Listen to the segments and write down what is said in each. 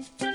Musik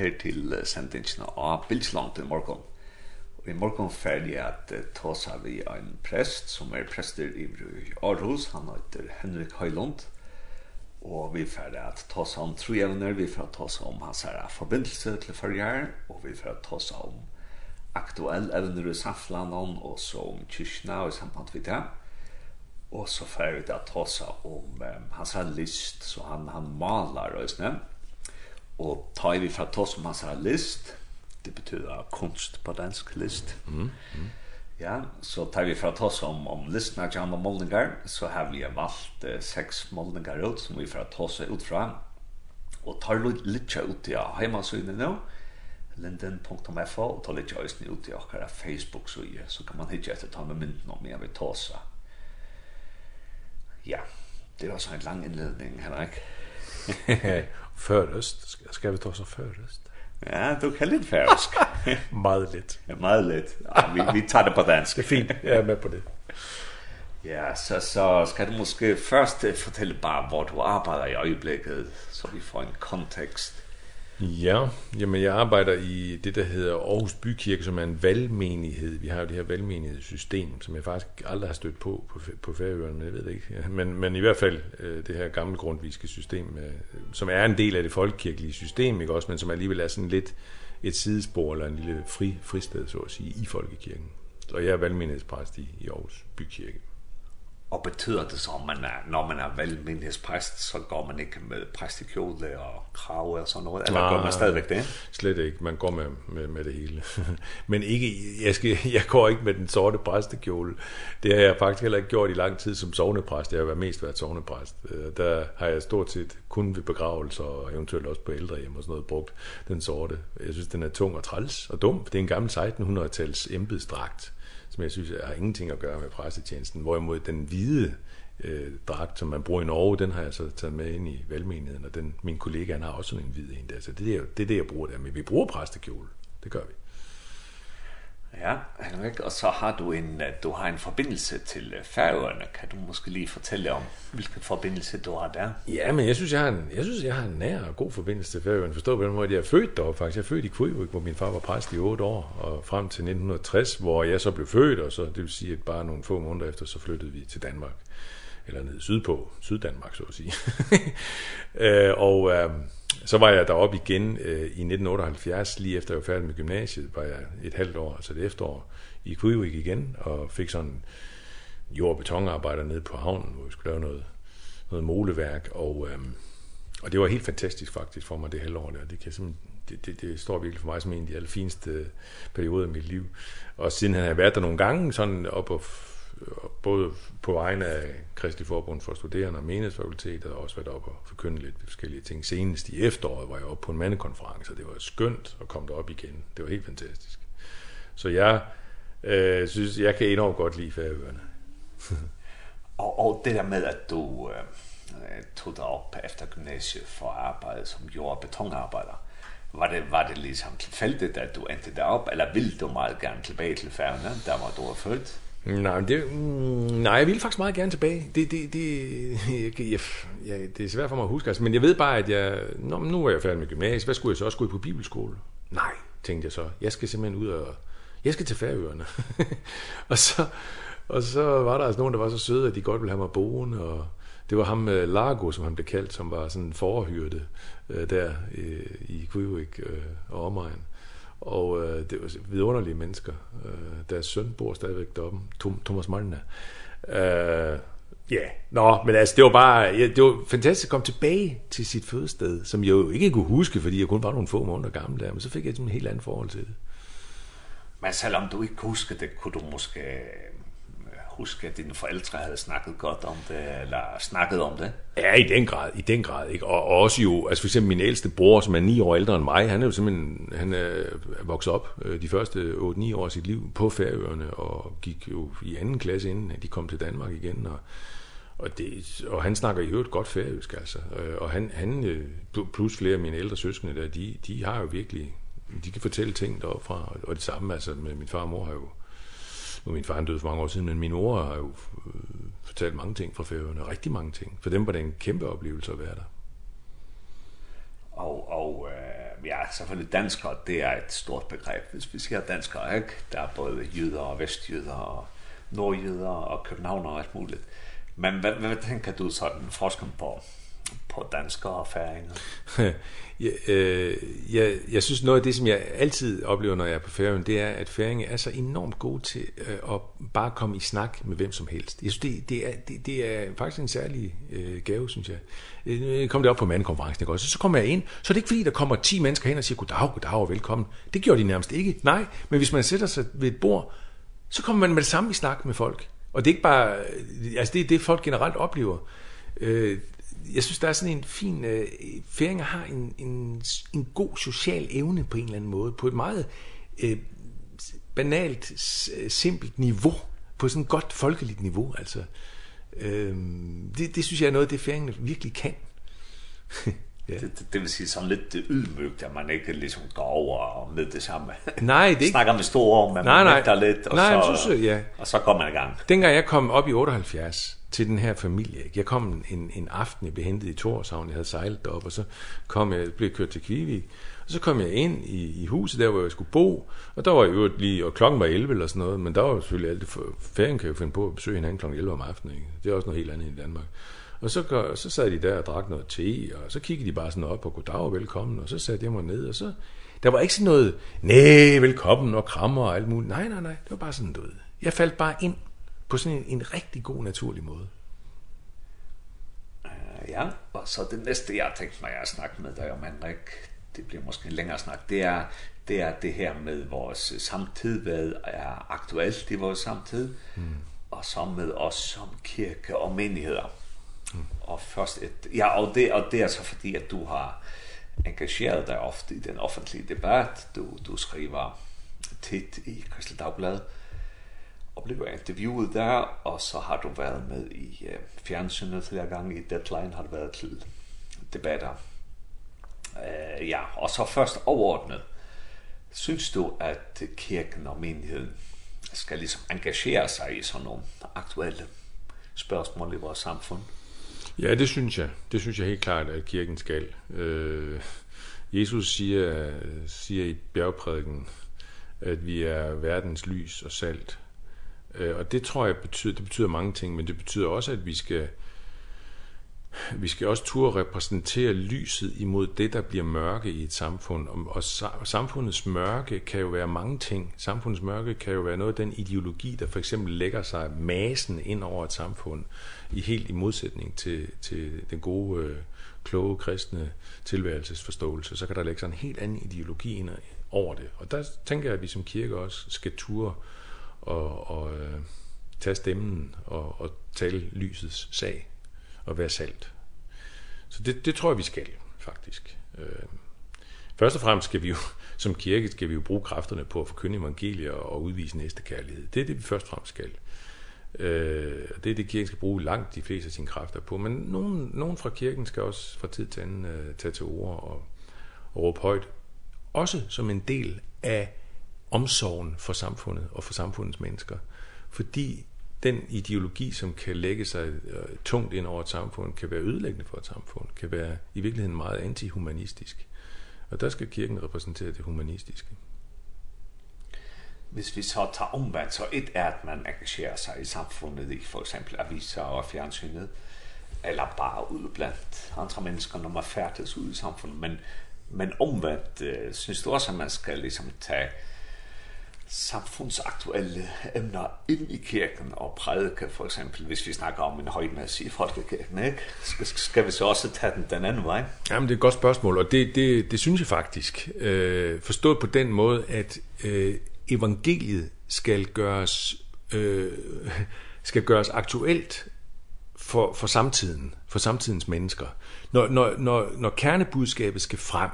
her til sendingen av Bildsland i morgen. Og i morgen ferdig at ta seg vi en prest som er prester i Aarhus. Han heter Henrik Høylund. Og vi ferdig at ta seg om trojevner, vi ferdig at ta seg om hans her forbindelse til førjær, og vi ferdig at ta seg om aktuell evner i samfunnet, og så om kyrkene og i samband med det. Og så ferdig at ta seg om um, hans her lyst, så han, han maler og sånn og tar vi fra to som hans list, det betyr kunst på dansk list, mm. Mm. Ja, så tar vi fra oss om, om listen av Janne Målningar, så har vi valgt eh, seks Målningar ut som vi fra oss ut fra. Og tar litt ut i heimasynet nå, linden.fo, og tar litt øyne ut i akkurat Facebook-søye, så kan man hitte etter ta med mynden om jeg vil ta. Ja, det var så en lang innledning, Henrik. Förrest, ska vi ta oss förrest? Ja, du kan lite färsk. Meget lidt. Ja. Vi, vi tar det på dansk. Det är fint, Jag är med på det. Ja, så, så skal du måske først fortælle bare, hvor du arbejder i øjeblikket, så vi får en kontekst. Ja, jamen jeg arbejder i det, der hedder Aarhus Bykirke, som er en valgmenighed. Vi har jo det her valgmenighedssystem, som jeg faktisk aldrig har stødt på på, på Færøerne, jeg ved det ikke. Men, men i hvert fald øh, det her gamle grundviske system, øh, som er en del af det folkekirkelige system, ikke også, men som alligevel er sådan lidt et sidespor eller en lille fri, fristed, så at sige, i folkekirken. Og jeg er valgmenighedspræst i, i Aarhus Bykirke og betyder det så, at man er, når man er valgmyndighedspræst, så går man ikke med præstekjole og krave og sådan noget? Eller Nej, går man stadigvæk det? Slet ikke. Man går med, med, med det hele. Men ikke, jeg, skal, jeg går ikke med den sorte præstekjole. Det har jeg faktisk heller ikke gjort i lang tid som sovnepræst. Jeg har mest været sovnepræst. Der har jeg stort set kun ved begravelser og eventuelt også på ældrehjem og sådan noget brugt den sorte. Jeg synes, den er tung og træls og dum. Det er en gammel 1600-tals embedsdragt som jeg synes har ingenting at gøre med præstetjenesten. Hvorimod den hvide øh, dragt, som man bruger i Norge, den har jeg så taget med ind i valgmenigheden, og den, min kollega han har også sådan en hvid en der. Så det er det, er det jeg bruger der. Men vi bruger præstekjole, det gør vi. Ja, Henrik, og så har du en, du har en forbindelse til Færøerne. Kan du måske lige fortælle om, hvilken forbindelse du har der? Ja, men jeg synes, jeg har en, jeg synes, jeg har en nær og god forbindelse til Færøerne. Forstår du, hvor jeg er født der faktisk. Jeg er født i Kvivik, hvor min far var præst i 8 år, og frem til 1960, hvor jeg så blev født, og så det vil sige, at bare nogle få måneder efter, så flyttede vi til Danmark. Eller ned sydpå, Syddanmark, så at sige. øh, og... Øh, Så var jeg deroppe igen øh, i 1978, lige efter jeg var færdig med gymnasiet, var jeg et halvt år, altså det efterår, i Kvivik igen, og fik sådan jord- og betonarbejder nede på havnen, hvor vi skulle lave noget, noget moleværk, og, øh, og det var helt fantastisk faktisk for mig det halvår der. Det, kan simpelthen, det, det, det står virkelig for mig som en af de allerfineste perioder i mit liv. Og siden han har været der nogle gange, sådan op og både på vegne af Kristelig Forbund for Studerende og Menighedsfakultetet, og også været op og forkynde lidt forskellige ting. Senest i efteråret var jeg oppe på en mandekonference, og det var skønt at komme derop igen. Det var helt fantastisk. Så jeg øh, synes, jeg kan enormt godt lide færøerne. og, og det der med, at du øh, tog dig op efter gymnasiet for arbejde som jord- og betonarbejder, var det, var det ligesom tilfældigt, at du endte derop, eller ville du meget gerne tilbage til færøerne, der var du var født? Nej, det, nej, jeg vil faktisk meget gerne tilbage. Det, det, det, jeg, jeg, det er svært for mig at huske, altså, men jeg ved bare, at jeg, nå, nu er jeg færdig med gymnasiet, hvad skulle jeg så også gå på bibelskole? Nej, tænkte jeg så, jeg skal simpelthen ud og, jeg skal til færøerne. og, så, og så var der altså nogen, der var så søde, at de godt ville have mig boende, og det var ham Largo, som han blev kaldt, som var sådan forhyrte øh, der øh, i Kvivik øh, og omegn. Og øh, det var vidunderlige mennesker. Øh, deres søn bor stadigvæk deroppe, Tom, Thomas Malne. Øh, Ja, yeah. nå, men altså det var bare ja, det var fantastisk at komme tilbage til sit fødested, som jeg jo ikke kunne huske, fordi jeg kun var nogle få måneder gammel der, men så fik jeg et helt andet forhold til det. Men selvom du ikke husker det, kunne du måske huske, at dine forældre havde snakket godt om det, eller snakket om det? Ja, i den grad, i den grad. Ikke? Og, og også jo, altså for eksempel min ældste bror, som er 9 år ældre end mig, han er jo simpelthen han er vokset op de første 8-9 år af sit liv på Færøerne, og gik jo i anden klasse, inden de kom til Danmark igen, og og det og han snakker i øvrigt godt færøsk altså og han han plus flere af mine ældre søskende der de de har jo virkelig de kan fortælle ting derfra og det samme altså med min far og mor har jo Nu min far døde for mange år siden, men min mor har jo fortalt mange ting fra Færøerne, rigtig mange ting. For dem var det en kæmpe oplevelse at være der. Og, og øh, ja, selvfølgelig danskere, det er et stort begreb, hvis vi siger danskere, ikke? Der er både jyder og vestjyder og nordjyder og københavner og alt muligt. Men hvad, hvad tænker du sådan, forskeren på, på danskere og færinger? jeg, øh, jeg, jeg synes noget af det, som jeg altid oplever, når jeg er på færgen, det er, at færinger er så enormt gode til øh, at bare komme i snak med hvem som helst. Jeg synes, det, det, er, det, det er faktisk en særlig øh, gave, synes jeg. Jeg kom det op på mandekonferencen, ikke også? Så, så kommer jeg ind, så er det ikke fordi, der kommer 10 mennesker hen og siger, goddag, goddag og velkommen. Det gjorde de nærmest ikke. Nej, men hvis man sætter sig ved et bord, så kommer man med det samme i snak med folk. Og det er ikke bare, altså det er det, folk generelt oplever. Øh, jeg synes, der er sådan en fin... Øh, færinger har en, en, en god social evne på en eller anden måde, på et meget øh, banalt, simpelt niveau, på sådan et godt folkeligt niveau, altså. Øh, det, det synes jeg er noget, det færingerne virkelig kan. Ja. Det, det, det vil sige sådan lidt ydmygt, at man ikke ligesom går over med det samme. Nej, det ikke. Snakker med store ord, men nej, man nej. lidt, og, nej, så, så, ja. og så kommer man i gang. Dengang jeg kom op i 78, til den her familie. Ikke? Jeg kom en, en aften, jeg blev hentet i Torshavn, jeg havde sejlet derop, og så kom jeg, blev kørt til Kvivik. Og så kom jeg ind i, i huset, der hvor jeg skulle bo, og der var jo lige, og klokken var 11 eller sådan noget, men der var jo selvfølgelig alt det, ferien kan jo finde på at besøge hinanden klokken 11 om aftenen. Ikke? Det er også noget helt andet i Danmark. Og så, så sad de der og drak noget te, og så kiggede de bare sådan op og goddag og velkommen, og så satte jeg mig ned, og så, der var ikke sådan noget, nej, velkommen og krammer og alt muligt. Nej, nej, nej, det var bare sådan noget. Jeg faldt bare ind på sådan en, en rigtig god, naturlig måde. Uh, ja, og så det næste, jeg har tænkt mig at snakke med dig om, Henrik, det bliver måske en længere snak, det er det, er det her med vores samtid, hvad er aktuelt i vores samtid, mm. og så med os som kirke og menigheder. Mm. Og først et, ja, og det, og det er så fordi, at du har engageret dig ofte i den offentlige debat, du, du skriver tit i Kristelig Dagblad, mm og blev interviewet der, og så har du været med i øh, fjernsynet flere gange i Deadline, har du været til debatter. Øh, ja, og så først overordnet. Synes du, at kirken og menigheden skal ligesom engagere sig i sådan nogle aktuelle spørgsmål i vores samfund? Ja, det synes jeg. Det synes jeg helt klart, at kirken skal. Øh, Jesus siger, siger i bjergprædiken, at vi er verdens lys og salt. Eh og det tror jeg betyder det betyder mange ting, men det betyder også at vi skal vi skal også turde repræsentere lyset imod det der bliver mørke i et samfund og, og samfundets mørke kan jo være mange ting. Samfundets mørke kan jo være noget af den ideologi der for eksempel lægger sig masen ind over et samfund i helt i modsætning til til den gode kloge kristne tilværelsesforståelse, så kan der lægge sig en helt anden ideologi ind over det. Og der tænker jeg at vi som kirke også skal turde og, og øh, tage stemmen og, og tale lysets sag og være salt. Så det, det tror jeg, vi skal, faktisk. Øh, først og fremmest skal vi jo, som kirke, skal vi jo bruge kræfterne på at forkynde evangeliet og udvise næste kærlighed. Det er det, vi først og fremmest skal. Øh, det er det, kirken skal bruge langt de fleste af sine kræfter på. Men nogen, nogen fra kirken skal også fra tid til anden øh, tage til ord og, og råbe højt. Også som en del af omsorgen for samfundet og for samfundets mennesker. Fordi den ideologi, som kan lægge sig tungt ind over et samfund, kan være ødelæggende for et samfund, kan være i virkeligheden meget antihumanistisk. Og der skal kirken repræsentere det humanistiske. Hvis vi så tager omvendt, så et er, at man engagerer sig i samfundet, i for eksempel aviser og fjernsynet, eller bare ud blandt andre mennesker, når man færdes ud i samfundet. Men, men omvendt øh, synes du også, at man skal ligesom tage samfundsaktuelle emner ind i kirken og prædike, for eksempel, hvis vi snakker om en højmasse i folkekirken, ikke? Skal, skal vi så også tage den, den anden vej? Jamen, det er et godt spørgsmål, og det, det, det synes jeg faktisk. Øh, forstået på den måde, at øh, evangeliet skal gøres, øh, skal gøres aktuelt for, for samtiden, for samtidens mennesker. Når, når, når, når kernebudskabet skal frem,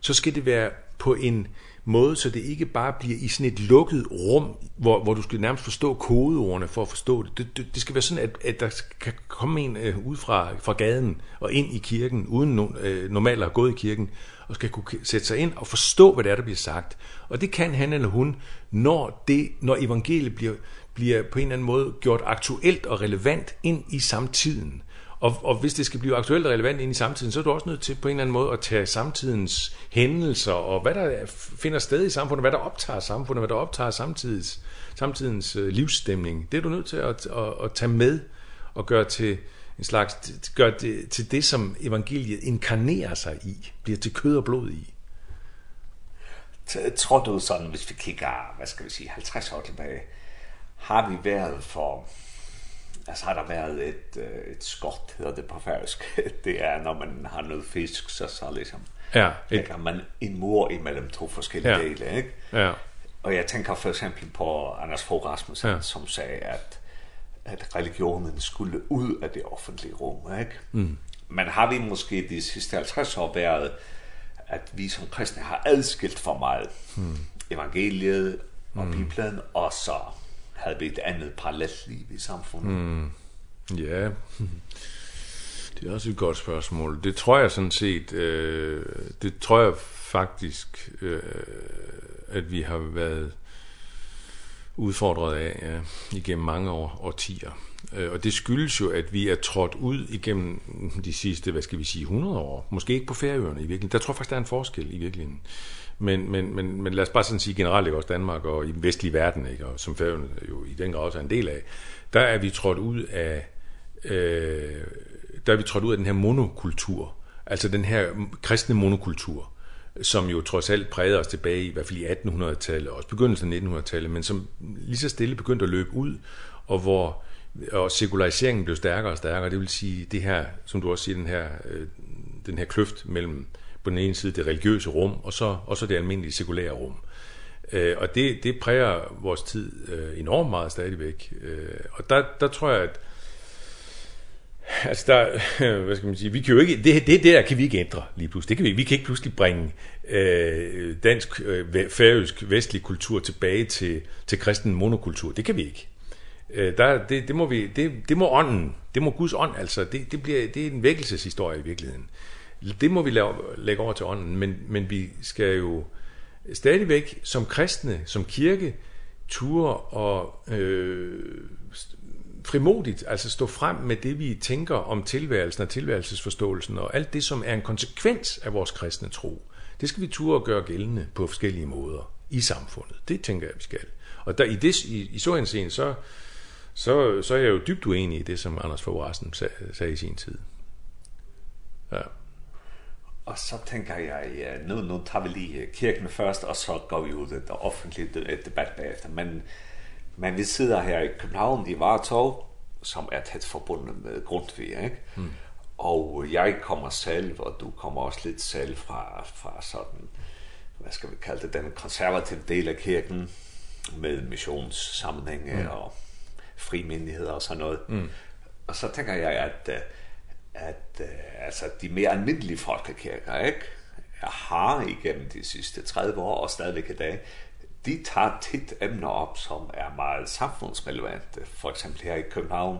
så skal det være på en måde, så det ikke bare bliver i sådan et lukket rum, hvor, hvor du skal nærmest forstå kodeordene for at forstå det. Det, det, det skal være sådan, at, at der kan komme en øh, ud fra, fra gaden og ind i kirken, uden no, øh, normalt at have gået i kirken, og skal kunne sætte sig ind og forstå, hvad det er, der bliver sagt. Og det kan han eller hun, når, det, når evangeliet bliver, bliver på en eller anden måde gjort aktuelt og relevant ind i samtiden. Og, og hvis det skal blive aktuelt og relevant ind i samtiden, så er du også nødt til på en eller anden måde at tage samtidens hændelser og hvad der finder sted i samfundet, hvad der optager samfundet, hvad der optager samtidens, samtidens livsstemning. Det er du nødt til at, at, at tage med og gøre til en slags gør det til det som evangeliet inkarnerer sig i, bliver til kød og blod i. Tror du sådan, hvis vi kigger, hvad skal vi sige, 50 år tilbage, har vi været for Jag sa det väl ett ett skott det på färsk. Det är när man har något fisk så så liksom. Ja, det kan man en mor emellan två olika ja. delar, ikke? Ja. Och jag tänker för exempel på Anders Fogh Rasmussen ja. som sa att att religionen skulle ut av det offentliga rummet, ikke? Mm. Men har vi måske de sidste 50 år været, at vi som kristne har adskilt for meget mm. evangeliet og mm. Bibelen, og så havde vi et andet parallelliv i samfundet? Mm. Ja, det er også et godt spørgsmål. Det tror jeg sådan set, øh, det tror jeg faktisk, øh, at vi har været udfordret af ja, igennem mange år, og årtier. Og det skyldes jo, at vi er trådt ud igennem de sidste, hvad skal vi sige, 100 år. Måske ikke på færøerne i virkeligheden. Der tror jeg faktisk, der er en forskel i virkeligheden men men men men lad os bare sådan sige generelt ikke også Danmark og i den vestlige verden ikke og som Færøerne jo i den grad også er en del af. Der er vi trådt ud af øh der er vi trådt ud af den her monokultur. Altså den her kristne monokultur som jo trods alt prægede os tilbage i hvert fald i 1800-tallet og også begyndelsen af 1900-tallet, men som lige så stille begyndte at løbe ud, og hvor og sekulariseringen blev stærkere og stærkere. Det vil sige det her, som du også siger, den her den her kløft mellem øh, på den ene side det religiøse rum, og så, og så det almindelige sekulære rum. Øh, og det, det præger vores tid øh, enormt meget stadigvæk. Øh, og der, der tror jeg, at Altså der, hvad skal man sige, vi kan jo ikke, det, det der kan vi ikke ændre lige pludselig. Det kan vi, vi kan ikke pludselig bringe øh, dansk, øh, færøsk, vestlig kultur tilbage til, til kristen monokultur. Det kan vi ikke. Øh, der, det, det, må vi, det, det må ånden, det må Guds ånd altså. Det, det, bliver, det er en vækkelseshistorie i virkeligheden. Øh, det må vi lave, lægge over til ånden, men, men vi skal jo stadigvæk som kristne, som kirke, ture og øh, frimodigt, altså stå frem med det, vi tænker om tilværelsen og tilværelsesforståelsen, og alt det, som er en konsekvens af vores kristne tro. Det skal vi ture og gøre gældende på forskellige måder i samfundet. Det tænker jeg, vi skal. Og der, i, det, i, i så henseende, så, så, så er jeg jo dybt uenig i det, som Anders Fogh Rassen sag, sagde i sin tid. Ja. Og så tænker jeg, ja, nu nu tar vi lige kirken først, og så går vi ud i det offentlige debat bagefter. men men vi sidder her i København i Vartov som er tæt forbundet med Grundtvig, ikke? Mm. Og jeg kommer selv, og du kommer også lidt selv fra, fra sådan, hvad skal vi kalde det, den konservative del af kirken, med missionssammenhænge mm. og frimindigheder og sådan noget. Mm. Og så tænker jeg, at at øh, altså de mere almindelige folkekirker, ikke? Jeg har igennem de sidste 30 år og stadigvæk i dag, de tar tit emner op, som er meget samfundsrelevante. For eksempel her i København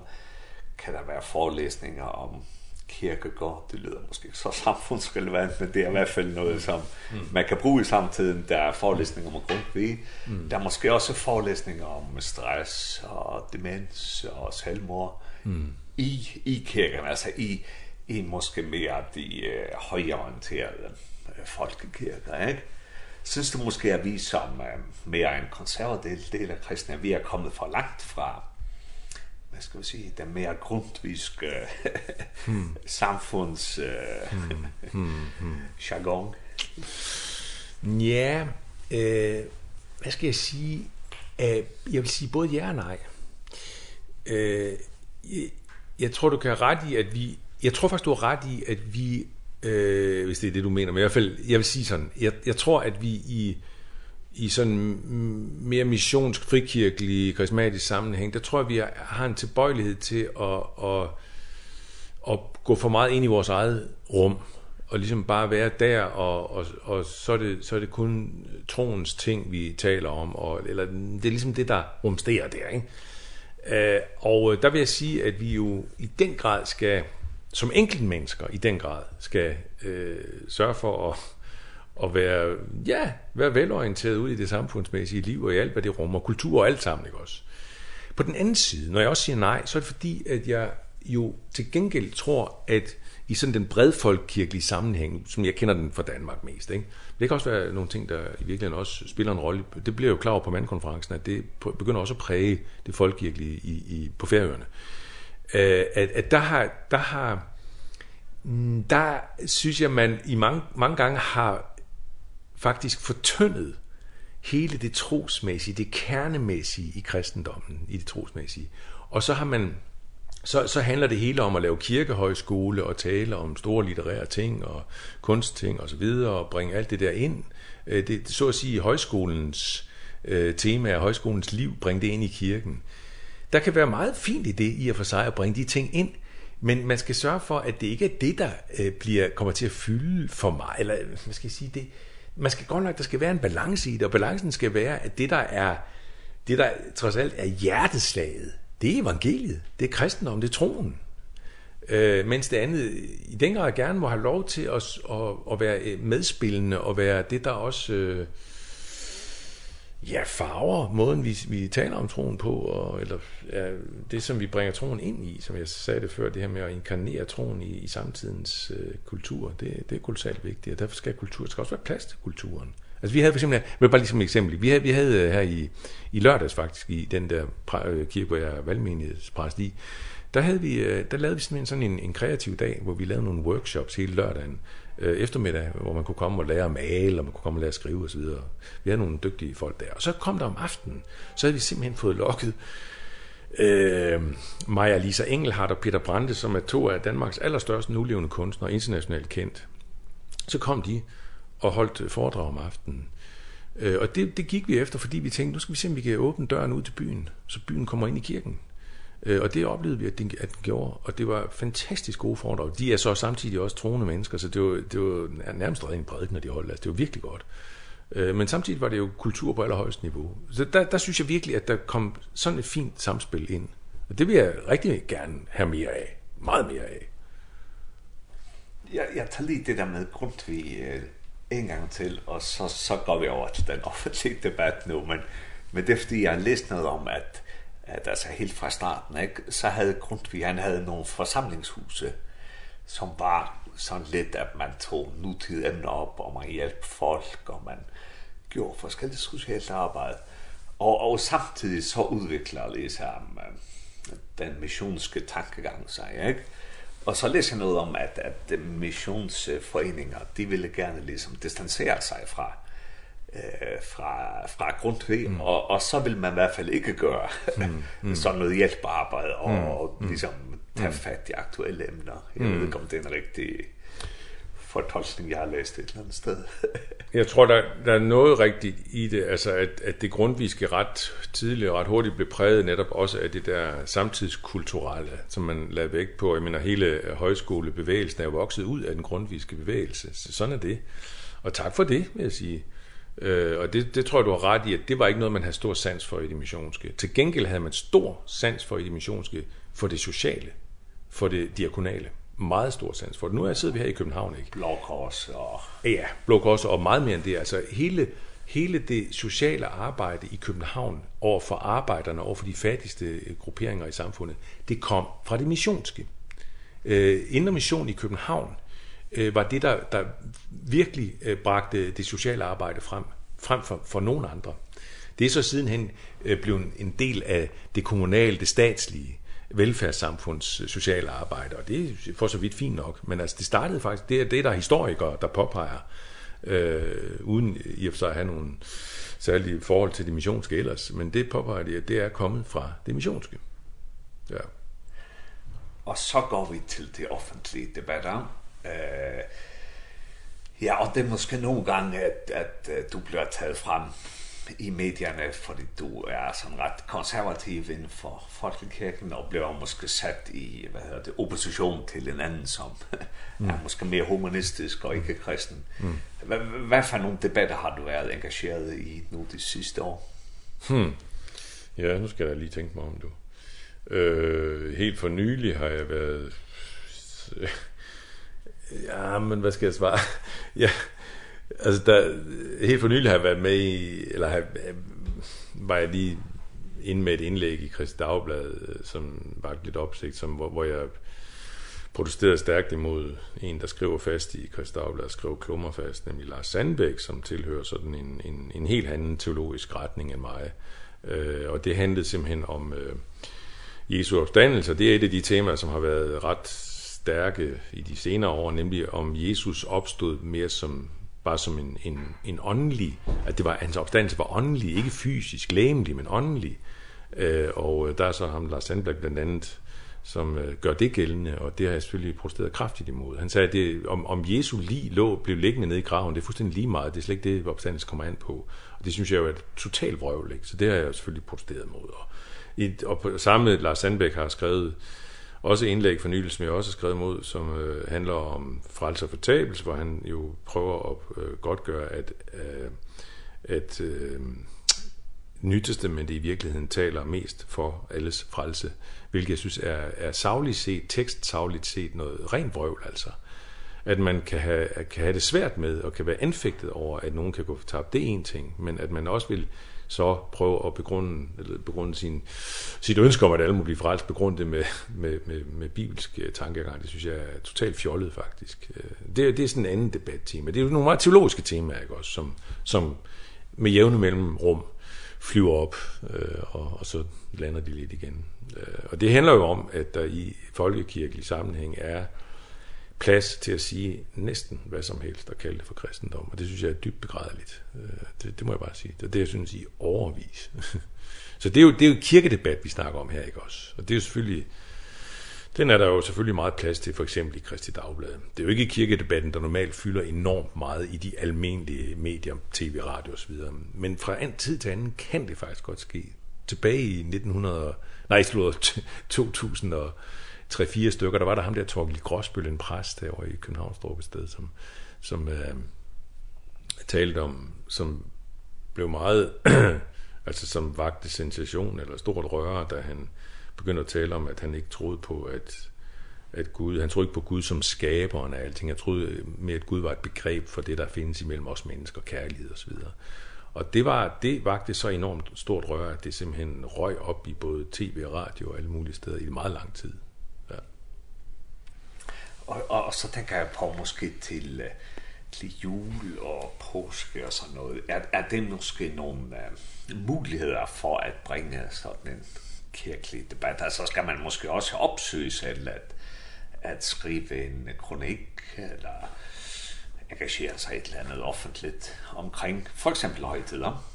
kan der være forelæsninger om kirkegård. Det lyder måske ikke så samfundsrelevant, men det er i hvert fald noget, som mm. man kan bruge i samtiden. Der er forelæsninger om Grundtvig. Mm. Der er måske også forelæsninger om stress og demens og selvmord. Mm i, i kirken, altså i, i måske mere de uh, højorienterede øh, folkekirker, ikke? Synes du måske, at vi som uh, mere en konservativ del af kristne, vi er kommet for langt fra, hvad skal vi sige, den mere grundviske hmm. samfunds uh, hmm. Hmm. Hmm. jargon? Ja, øh, hvad skal jeg sige? Uh, jeg vil sige både ja og nej. Øh, Jeg tror, du kan have ret i, at vi... Jeg tror faktisk, du har ret i, at vi... Øh, hvis det er det, du mener. Men i hvert fald, jeg vil sige sådan. Jeg, jeg tror, at vi i i sådan mere missionsk, frikirkelig, karismatisk sammenhæng, der tror jeg, vi har en tilbøjelighed til at, at, at gå for meget ind i vores eget rum, og ligesom bare være der, og, og, og så, er det, så er det kun troens ting, vi taler om, og, eller det er ligesom det, der rumsterer der, ikke? Eh og der vil jeg sige, at vi jo i den grad skal, som enkeltmennesker i den grad, skal øh, sørge for at, at være, ja, være velorienteret ud i det samfundsmæssige liv og i alt, hvad det rummer, kultur og alt sammen, ikke også? På den anden side, når jeg også siger nej, så er det fordi, at jeg jo til gengæld tror, at i sådan den bredfolkkirkelige sammenhæng, som jeg kender den fra Danmark mest, ikke? det kan også være nogle ting, der i virkeligheden også spiller en rolle. Det bliver jo klar på mandkonferencen, at det begynder også at præge det folkekirkelige i, i, på færøerne. eh at, at der har, der har der synes jeg, man i mange, mange gange har faktisk fortyndet hele det trosmæssige, det kernemæssige i kristendommen, i det trosmæssige. Og så har man så så handler det hele om at lave kirkehøjskole og tale om store litterære ting og kunstting og så videre og bringe alt det der ind. Det så at sige højskolens øh, tema er højskolens liv, bringe det ind i kirken. Der kan være meget fint i det i at for sig at bringe de ting ind, men man skal sørge for at det ikke er det der øh, bliver kommer til at fylde for mig eller hvad skal jeg sige det man skal godt nok der skal være en balance i det, og balancen skal være at det der er det der trods alt er hjerteslaget det er evangeliet, det er kristendom, det er troen. Øh, mens det andet i den grad gerne må have lov til at, at, at være medspillende og være det, der også øh, ja, farver måden, vi, vi taler om troen på, og, eller ja, det, som vi bringer troen ind i, som jeg sagde det før, det her med at inkarnere troen i, i samtidens øh, kultur, det, det er kolossalt vigtigt, og derfor skal kultur, skal også være plads til kulturen. Altså vi havde for eksempel, jeg bare lige som et eksempel, vi havde, vi havde her i, i lørdags faktisk, i den der kirke, hvor jeg er valgmenighedspræst i, der, havde vi, der lavede vi simpelthen sådan en, en kreativ dag, hvor vi lavede nogle workshops hele lørdagen øh, eftermiddag, hvor man kunne komme og lære at male, og man kunne komme og lære at skrive osv. Vi havde nogle dygtige folk der. Og så kom der om aftenen, så havde vi simpelthen fået lokket øh, Maja Lisa Engelhardt og Peter Brande, som er to af Danmarks allerstørste nulevende kunstnere, internationalt kendt. Så kom de, og holdt foredrag om aftenen. Øh, og det, det gik vi efter, fordi vi tænkte, nu skal vi se, om vi kan åbne døren ud til byen, så byen kommer ind i kirken. Eh og det oplevede vi, at den, at den gjorde, og det var fantastisk gode foredrag. De er så samtidig også troende mennesker, så det var, det var nærmest ren prædiken når de holdt. Altså, det var virkelig godt. Eh men samtidig var det jo kultur på allerhøjeste niveau. Så der, der synes jeg virkelig, at der kom sådan et fint samspil ind. Og det vil jeg rigtig gerne have mere af. Meget mere af. Jeg, jeg tager lige det der med Grundtvig, en gang til, og så, så går vi over til den offentlige debat nu, men, men det er fordi, jeg læste noget om, at, at altså helt fra starten, ikke, så havde Grundtvig, han havde nogle forsamlingshuse, som var sådan lidt, at man tog nutid emner op, og man hjalp folk, og man gjorde forskellige socialt arbejde. Og, og samtidig så udvikler ligesom den missionske tankegang sig, ikke? Og så læser jeg noget om at, at missionsforeninger, de ville gerne ligesom distancere sig fra, eh fra fra grundtvig mm. og og så vil man i hvert fald ikke gøre mm. mm. sådan noget hjælpearbejde og, mm. og, og ligesom tage fat i aktuelle emner. Jeg mm. ved ikke om det er en rigtig fortolkning, jeg har læst et eller andet sted. jeg tror, der, der er noget rigtigt i det, altså at, at det grundviske ret tidligt og ret hurtigt blev præget netop også af det der samtidskulturelle, som man lagde vægt på. Jeg mener, hele højskolebevægelsen er vokset ud af den grundviske bevægelse, så sådan er det. Og tak for det, vil jeg sige. Øh, og det, det tror jeg, du har ret i, at det var ikke noget, man havde stor sans for i det missionske. Til gengæld havde man stor sans for i det missionske, for det sociale, for det diakonale meget stor sans for det. Nu er jeg sidder vi her i København, ikke? Blå Kors og... Ja, Blå Kors og meget mere end det. Altså hele, hele det sociale arbejde i København over for arbejderne, over for de fattigste grupperinger i samfundet, det kom fra det missionske. Øh, Indre mission i København øh, var det, der, der virkelig øh, bragte det sociale arbejde frem, frem for, for nogen andre. Det er så sidenhen øh, blevet en del af det kommunale, det statslige velfærdssamfunds sociale arbejde, og det er for så vidt fint nok, men altså det startede faktisk, det er det, der er historikere, der påpeger, øh, uden i og for sig at have nogle særlige forhold til det missionske ellers, men det påpeger de, at det er kommet fra det missionske. Ja. Og så går vi til det offentlige debatter. Øh, ja, og det er måske nogle gange, at, at, at du bliver taget frem i medierne, fordi du er sådan ret konservativ inden for Folkekirken, og bliver måske sat i hvad hedder det, opposition til en anden, som mm. er måske mere humanistisk og ikke kristen. Mm. Hvad, hvad for nogle debatter har du været engageret i nu de sidste år? Hmm. Ja, nu skal jeg lige tænke mig om, du. Øh, helt for nylig har jeg været... Ja, men hvad skal jeg svare? ja, altså der, helt for nylig har jeg været med i, eller har, var jeg lige inde med et indlæg i Christi Dagblad, som var lidt opsigt, som, hvor, hvor jeg protesterede stærkt imod en, der skriver fast i Christi Dagblad, skrev klummer fast, nemlig Lars Sandbæk, som tilhører sådan en, en, en helt anden teologisk retning end mig. Øh, og det handlede simpelthen om øh, Jesu opstandelse, det er et af de temaer, som har været ret stærke i de senere år, nemlig om Jesus opstod mere som bare som en, en, en åndelig, at det var, hans opstandelse var åndelig, ikke fysisk, læmelig, men åndelig. eh og der er så ham, Lars Sandberg blandt andet, som øh, gør det gældende, og det har jeg selvfølgelig protesteret kraftigt imod. Han sagde, at det, om, om Jesu lig lå, blev liggende nede i graven, det er fuldstændig lige meget, det er slet ikke det, opstandelsen kommer an på. Og det synes jeg jo er totalt vrøvligt, så det har jeg selvfølgelig protesteret imod. Og, i, og på, samme Lars Sandberg har skrevet, også indlæg for nylig, som jeg også har skrevet mod, som øh, handler om frelse og fortabelse, hvor han jo prøver at øh, godt gøre, at, øh, at øh, nytestamentet i virkeligheden taler mest for alles frelse, hvilket jeg synes er, er savligt set, tekstsavligt set, noget rent vrøvl altså. At man kan have, kan have det svært med, og kan være anfægtet over, at nogen kan gå tabt, det er en ting, men at man også vil så prøve at begrunde, eller begrunde sin, sit ønske om, at alle må blive frelst, begrunde det med, med, med, med bibelsk tankegang. Det synes jeg er totalt fjollet, faktisk. Det, det er sådan en anden debattema. Det er jo nogle meget teologiske temaer, ikke også, som, som med jævne mellemrum flyver op, øh, og, og så lander de lidt igen. Og det handler jo om, at der i folkekirkelig sammenhæng er plads til at sige næsten hvad som helst og kalde det for kristendom. Og det synes jeg er dybt begrædeligt. Det, det må jeg bare sige. Det er det, jeg synes i overvis. så det er, jo, det er jo kirkedebat, vi snakker om her, ikke også? Og det er jo selvfølgelig... Den er der jo selvfølgelig meget plads til, for eksempel i Kristi Dagblad. Det er jo ikke kirkedebatten, der normalt fylder enormt meget i de almindelige medier, tv, radio osv. Men fra en tid til anden kan det faktisk godt ske. Tilbage i 1900... Nej, slået 2000 og 3-4 stykker. Der var der ham der Torgel Gråsbøl, en præst derovre i Københavnstrup sted, som, som øh, talte om, som blev meget, altså som vagte sensation eller stort røre, da han begyndte at tale om, at han ikke troede på, at, at Gud, han troede ikke på Gud som skaberen af alting. Han troede mere, at Gud var et begreb for det, der findes imellem os mennesker, kærlighed osv. Og det var det vagte så enormt stort røre, at det simpelthen røg op i både tv og radio og alle mulige steder i meget lang tid. Og, og, så tænker jeg på måske til, til jul og påske og sådan noget. Er, er det måske nogle uh, muligheder for at bringe sådan en kirkelig debat? Altså skal man måske også opsøge selv at, at skrive en kronik eller engagere sig et eller andet offentligt omkring for eksempel højtider?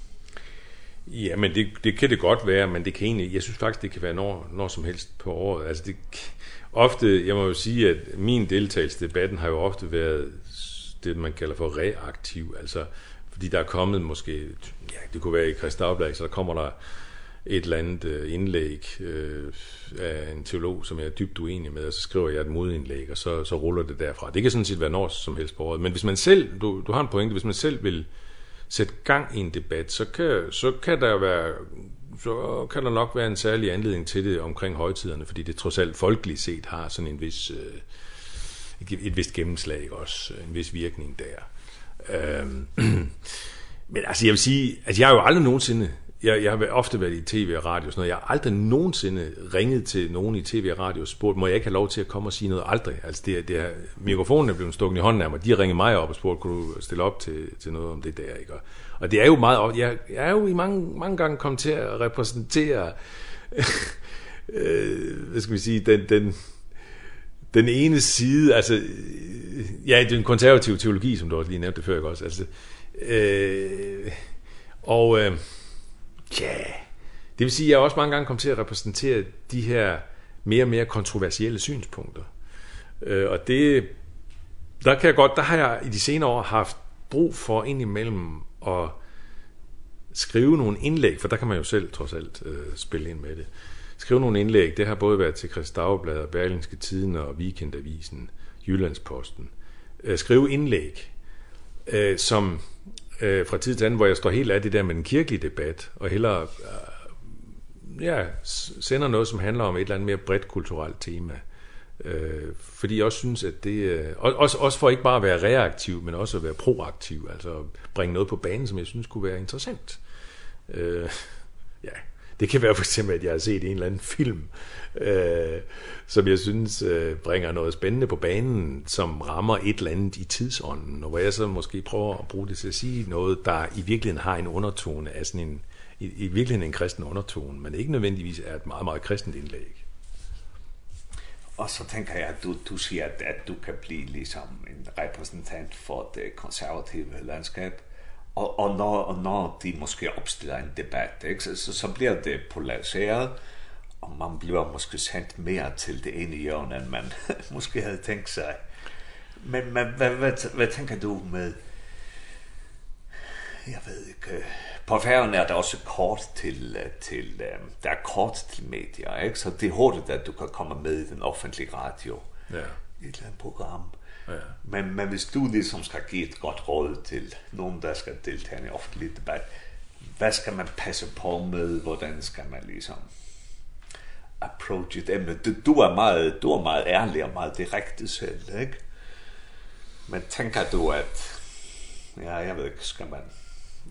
Ja, men det, det kan det godt være, men det kan egentlig, jeg synes faktisk, det kan være når, når som helst på året. Altså det, ofte, jeg må jo sige, at min deltagelse i debatten har jo ofte været det, man kalder for reaktiv, altså fordi der er kommet måske, ja, det kunne være i Kristavblag, så der kommer der et eller andet øh, indlæg øh, af en teolog, som jeg er dybt uenig med, og så skriver jeg et modindlæg, og så, så ruller det derfra. Det kan sådan set være når som helst på året, men hvis man selv, du, du har en pointe, hvis man selv vil sætte gang i en debat, så kan, så kan der være så kan der nok være en særlig anledning til det omkring højtiderne, fordi det trods alt folkeligt set har sådan en vis øh, et vist gennemslag ikke også, en vis virkning der. Ehm men altså jeg vil sige, at jeg har jo aldrig nogensinde jeg, jeg har ofte været i tv og radio, sådan noget. jeg har aldrig nogensinde ringet til nogen i tv og radio og spurgt, må jeg ikke have lov til at komme og sige noget aldrig? Altså det, det er, mikrofonen er blevet stukket i hånden af mig, de har ringet mig op og spurgt, kunne du stille op til, til noget om det der? Ikke? Og, og det er jo meget, jeg, jeg er jo i mange, mange gange kommet til at repræsentere, øh, hvad skal vi sige, den, den, den ene side, altså, ja, den konservativ teologi, som du også lige nævnte før, ikke også? Altså, øh, og... Øh, Ja, det vil sige, at jeg også mange gange kom til at repræsentere de her mere og mere kontroversielle synspunkter. Øh, og det, der kan jeg godt, der har jeg i de senere år haft brug for indimellem at skrive nogle indlæg, for der kan man jo selv trods alt øh, spille ind med det. Skrive nogle indlæg, det har både været til Christ Dagblad, og Berlingske Tiden og Weekendavisen, Jyllandsposten. Øh, skrive indlæg, øh, som øh, fra tid til anden, hvor jeg står helt af det der med den kirkelige debat, og hellere øh, ja, sender noget, som handler om et eller andet mere bredt kulturelt tema. Øh, fordi jeg også synes, at det... Øh, også, også for ikke bare at være reaktiv, men også at være proaktiv, altså bringe noget på banen, som jeg synes kunne være interessant. Øh, Det kan være for eksempel, at jeg har set en eller anden film, øh, som jeg synes øh, bringer noget spændende på banen, som rammer et eller andet i tidsånden, og hvor jeg så måske prøver at bruge det til at sige noget, der i virkeligheden har en undertone af sådan en, i, i virkeligheden en kristen undertone, men ikke nødvendigvis er et meget, meget kristent indlæg. Og så tænker jeg, at du, du siger, at, at du kan blive ligesom en repræsentant for det konservative landskab, och och nå och nå de måste uppställa en debatt så så, så blir det polariserat och man blir måske sent mer till det ene hjørne än man måske hade tänkt sig men men vad vad vad tänker du med jeg ved ikke. På færgen er det også kort til, til der er kort til medier, ikke? så det er hurtigt, at du kan komme med i den offentlige radio. Ja. Et eller andet program. Men, men hvis du liksom skal give et godt råd til nogen, der skal deltage i offentlig debat, hvad skal man passe på med, hvordan skal man liksom approach it? emne? Du, du, er meget, du er meget ærlig og meget direkte selv, ikke? Men tænker du, at, ja, jeg ved ikke, skal man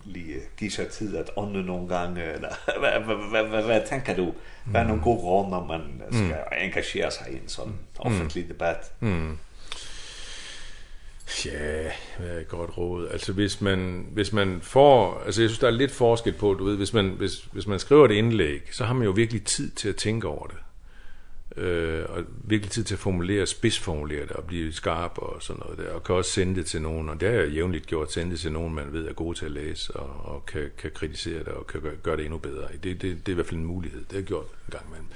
lige give sig tid at ånde nogle gange, eller hvad, hvad, hvad, hvad, hvad tænker du? Hvad er nogle gode råd, når man skal mm. engagere sig i en sådan offentlig debat? Mm. Ja, øh, godt råd. Altså hvis man hvis man får altså jeg synes der er lidt forskel på, du ved, hvis man hvis hvis man skriver et indlæg, så har man jo virkelig tid til at tænke over det. Øh, og virkelig tid til at formulere, spidsformulere det og blive skarp og sådan noget der. Og kan også sende det til nogen, og det har jeg jævnligt gjort, sende det til nogen, man ved er god til at læse og, og kan, kan kritisere det og kan gøre, gøre det endnu bedre. Det, det, det er i hvert fald en mulighed, det har jeg gjort en gang imellem.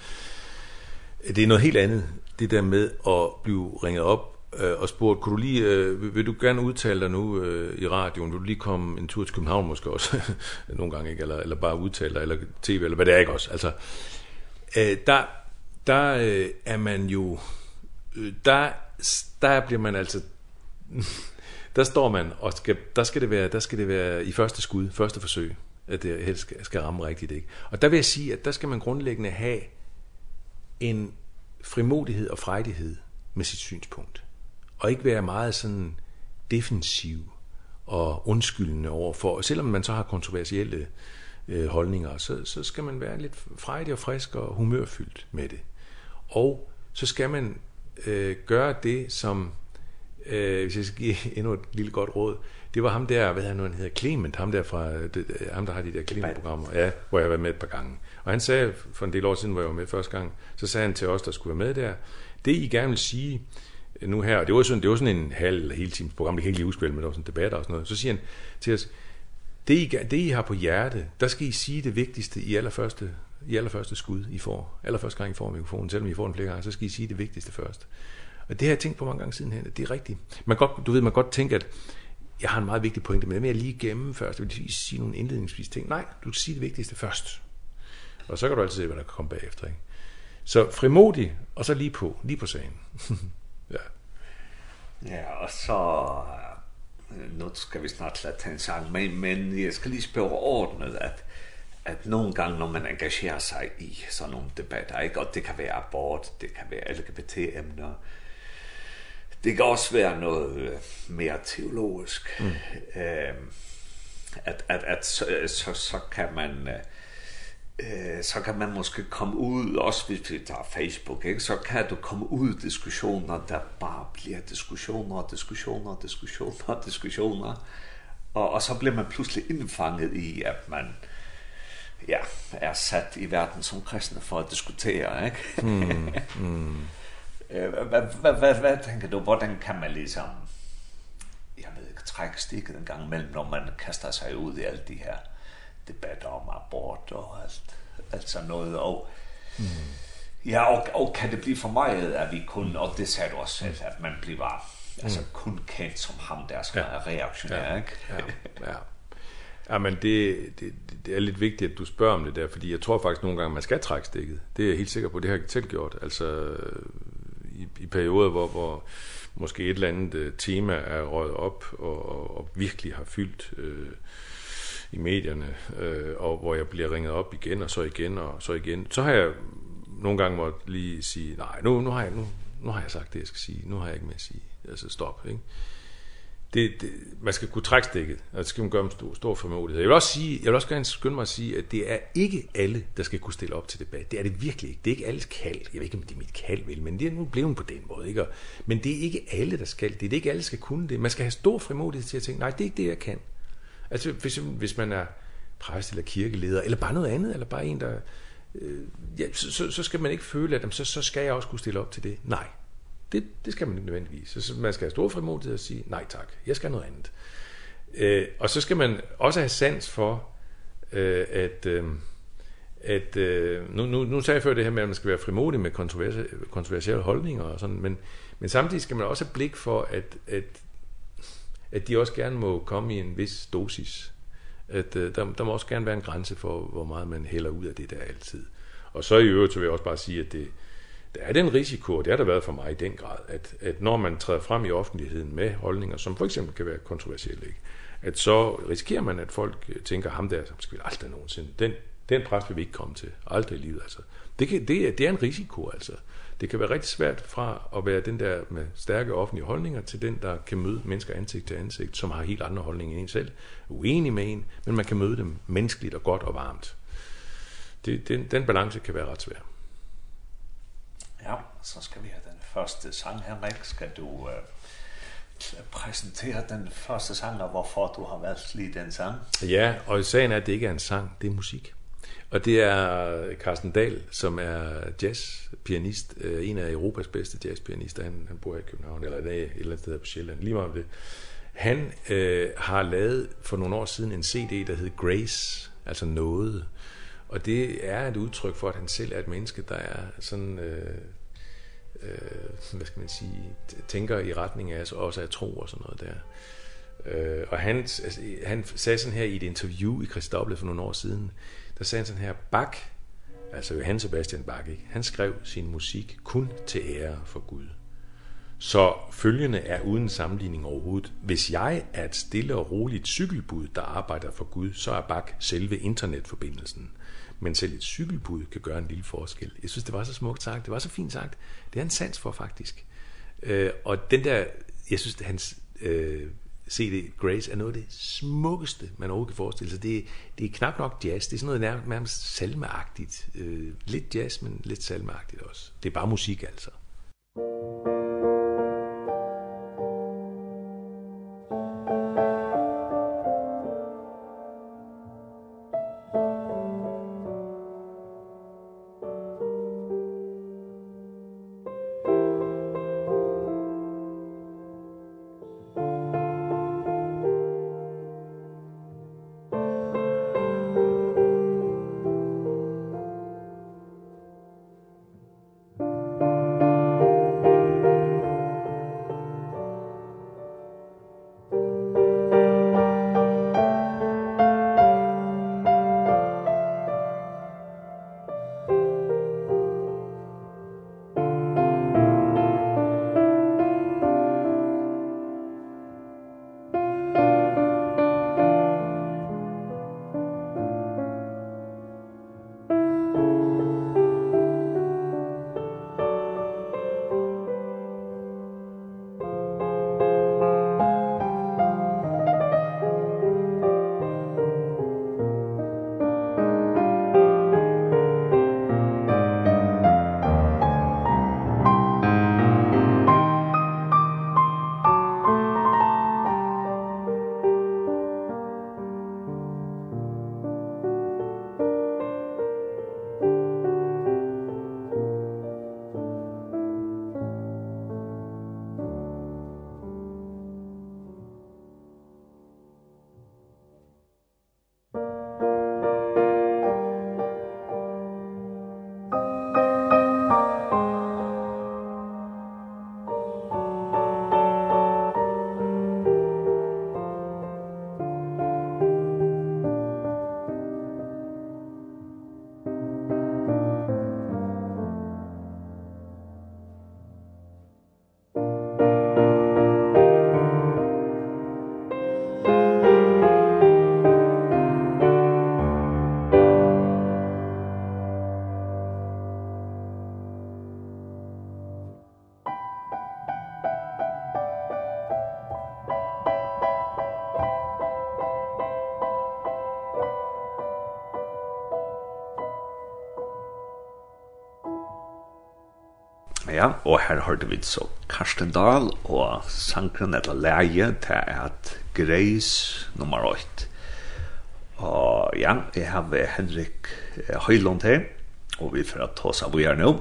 Det er noget helt andet, det der med at blive ringet op øh, og spurgte, kunne du lige, øh, vil du gerne udtale dig nu øh, i radioen, vil du lige komme en tur til København måske også, nogle gange ikke, eller, eller bare udtale dig, eller tv, eller hvad det er ikke også, altså, øh, der, der øh, er man jo, øh, der, der bliver man altså, der står man, og skal, der, skal det være, der skal det være i første skud, første forsøg, at det helst skal, skal ramme rigtigt, ikke? Og der vil jeg sige, at der skal man grundlæggende have en frimodighed og frejdighed med sit synspunkt og ikke være meget sådan defensiv og undskyldende overfor. Og selvom man så har kontroversielle øh, holdninger, så, så skal man være lidt frejdig og frisk og humørfyldt med det. Og så skal man øh, gøre det, som, øh, hvis jeg skal give endnu et lille godt råd, det var ham der, hvad han nu, han hedder Clement, ham der, fra, det, ham der har de der Clement-programmer, ja, hvor jeg har været med et par gange. Og han sagde, for en del år siden, hvor jeg var med første gang, så sagde han til os, der skulle være med der, det I gerne vil sige, nu her, det var sådan, det var sådan en halv eller hele times program, det kan ikke lige huske, men det var sådan debatter og sådan noget. Så siger han til os, det I, det I har på hjerte, der skal I sige det vigtigste i allerførste, i allerførste skud, I får. Allerførste gang I får mikrofonen, selvom I får den flere gange, så skal I sige det vigtigste først. Og det har jeg tænkt på mange gange siden hen, det er rigtigt. Man godt, du ved, man godt tænke, at jeg har en meget vigtig pointe, men det er jeg lige gemme først, vil vil sige nogle indledningsvis ting. Nej, du skal sige det vigtigste først. Og så kan du altid se, hvad der kan komme bagefter. Ikke? Så frimodig, og så lige på, lige på sagen. Ja, og så nu skal vi snart lade tage en sang, men, men jeg skal lige spørge ordnet, at, at nogle gange, når man engagerer sig i sådan nogle debatter, ikke? og det kan være abort, det kan være LGBT-emner, det kan også være noget mere teologisk, mm. øh, at, at, at så, så, så kan man... Øh, eh så kan man måske komme ud, også hvis vi tager Facebook, ikke? så kan du komme ud i diskussioner, der bare bliver diskussioner, diskussioner, diskussioner, diskussioner. Og, og så bliver man pludselig indfanget i, at man ja, er sat i verden som kristne for at diskutere. Ikke? Mm, mm. hvad, hvad, hvad, hvad tænker du, hvordan kan man ligesom jeg ved ikke, trække stikket en gang imellem, når man kaster sig ud i alt de her debatter om abort og alt, alt sådan noget. Og, mm. Ja, og, og kan det blive for meget, at vi kun, og det sagde du også selv, at man bliver altså mm. kun kendt som ham, der skal ja. reaktionær, ja. ikke? ja, ja. Ja, men det, det, det er lidt vigtigt, at du spørger om det der, fordi jeg tror faktisk nogle gange, man skal trække stikket. Det er jeg helt sikker på, det har jeg selv gjort. Altså, i, i perioder, hvor, hvor måske et eller andet uh, tema er røget op og, og, og virkelig har fyldt... Øh, i medierne, øh, og hvor jeg bliver ringet op igen, og så igen, og så igen. Så har jeg nogle gange måtte lige sige, nej, nu, nu, har jeg, nu, nu har jeg sagt det, jeg skal sige, nu har jeg ikke mere at sige, altså stop, ikke? Det, det, man skal kunne trække stikket, og det skal man gøre med stor, stor formodighed Jeg vil, også sige, jeg vil også gerne skynde mig at sige, at det er ikke alle, der skal kunne stille op til debat. Det er det virkelig ikke. Det er ikke alles kald. Jeg ved ikke, om det er mit kald, vel, men det er nu blevet på den måde. Ikke? Og, men det er ikke alle, der skal. Det er ikke alle, der skal kunne det. Man skal have stor frimodighed til at tænke, nej, det er ikke det, jeg kan. Altså hvis hvis man er præst eller kirkeleder, eller bare noget andet, eller bare en, der... Øh, ja, så, så, så skal man ikke føle, at så, så skal jeg også kunne stille op til det. Nej, det, det skal man ikke nødvendigvis. Så, så man skal have stor frimodighed og sige, nej tak, jeg skal noget andet. Eh og så skal man også have sans for, øh, at... Øh, at øh, nu nu nu sagde jeg før det her med at man skal være frimodig med kontroversielle holdninger og sådan, men men samtidig skal man også have blik for at at at de også gerne må komme i en vis dosis. At uh, der, der må også gerne være en grænse for, hvor meget man hælder ud af det der altid. Og så i øvrigt så vil jeg også bare sige, at det, der er den risiko, og det har der været for mig i den grad, at, at når man træder frem i offentligheden med holdninger, som for eksempel kan være kontroversielle, ikke? at så risikerer man, at folk tænker, ham der, som skal vi aldrig nogensinde, den, den pres vil vi ikke komme til, aldrig i livet. Altså. Det, kan, det, det er en risiko, altså det kan være rigtig svært fra at være den der med stærke offentlige holdninger til den, der kan møde mennesker ansigt til ansigt, som har helt andre holdninger end en selv, uenig med en, men man kan møde dem menneskeligt og godt og varmt. Det, den, den balance kan være ret svær. Ja, så skal vi have den første sang, Henrik. Skal du øh, præsentere den første sang, og hvorfor du har valgt lige den sang? Ja, og sagen er, at det ikke er en sang, det er musik. Og det er Carsten Dahl, som er jazzpianist, en af Europas bedste jazzpianister. Han, han bor i København, eller i et eller andet sted på Sjælland, lige meget om det. Han øh, har lavet for nogle år siden en CD, der hed Grace, altså noget. Og det er et udtryk for, at han selv er et menneske, der er sådan... Øh, øh, hvad skal man sige, tænker i retning af altså også af tro og sådan noget der. Øh, og han, altså, han sagde sådan her i et interview i Christoffel for nogle år siden, øh, der sagde han sådan her, Bach, altså Johann Sebastian Bach, ikke? han skrev sin musik kun til ære for Gud. Så følgende er uden sammenligning overhovedet. Hvis jeg er et stille og roligt cykelbud, der arbejder for Gud, så er Bach selve internetforbindelsen. Men selv et cykelbud kan gøre en lille forskel. Jeg synes, det var så smukt sagt. Det var så fint sagt. Det er en sans for, faktisk. Øh, og den der, jeg synes, hans øh, CD Grace er noget af det smukkeste, man overhovedet kan forestille sig. Det, det er knap nok jazz, det er sådan noget nærmest salmeagtigt. Øh, lidt jazz, men lidt salmeagtigt også. Det er bare musik altså. Musik ja, og her hørte vi så Karsten Dahl og sangren etter leie til at Greis nummer 8. Og ja, jeg har Henrik Høylund her, og vi får ta oss av vi er nå.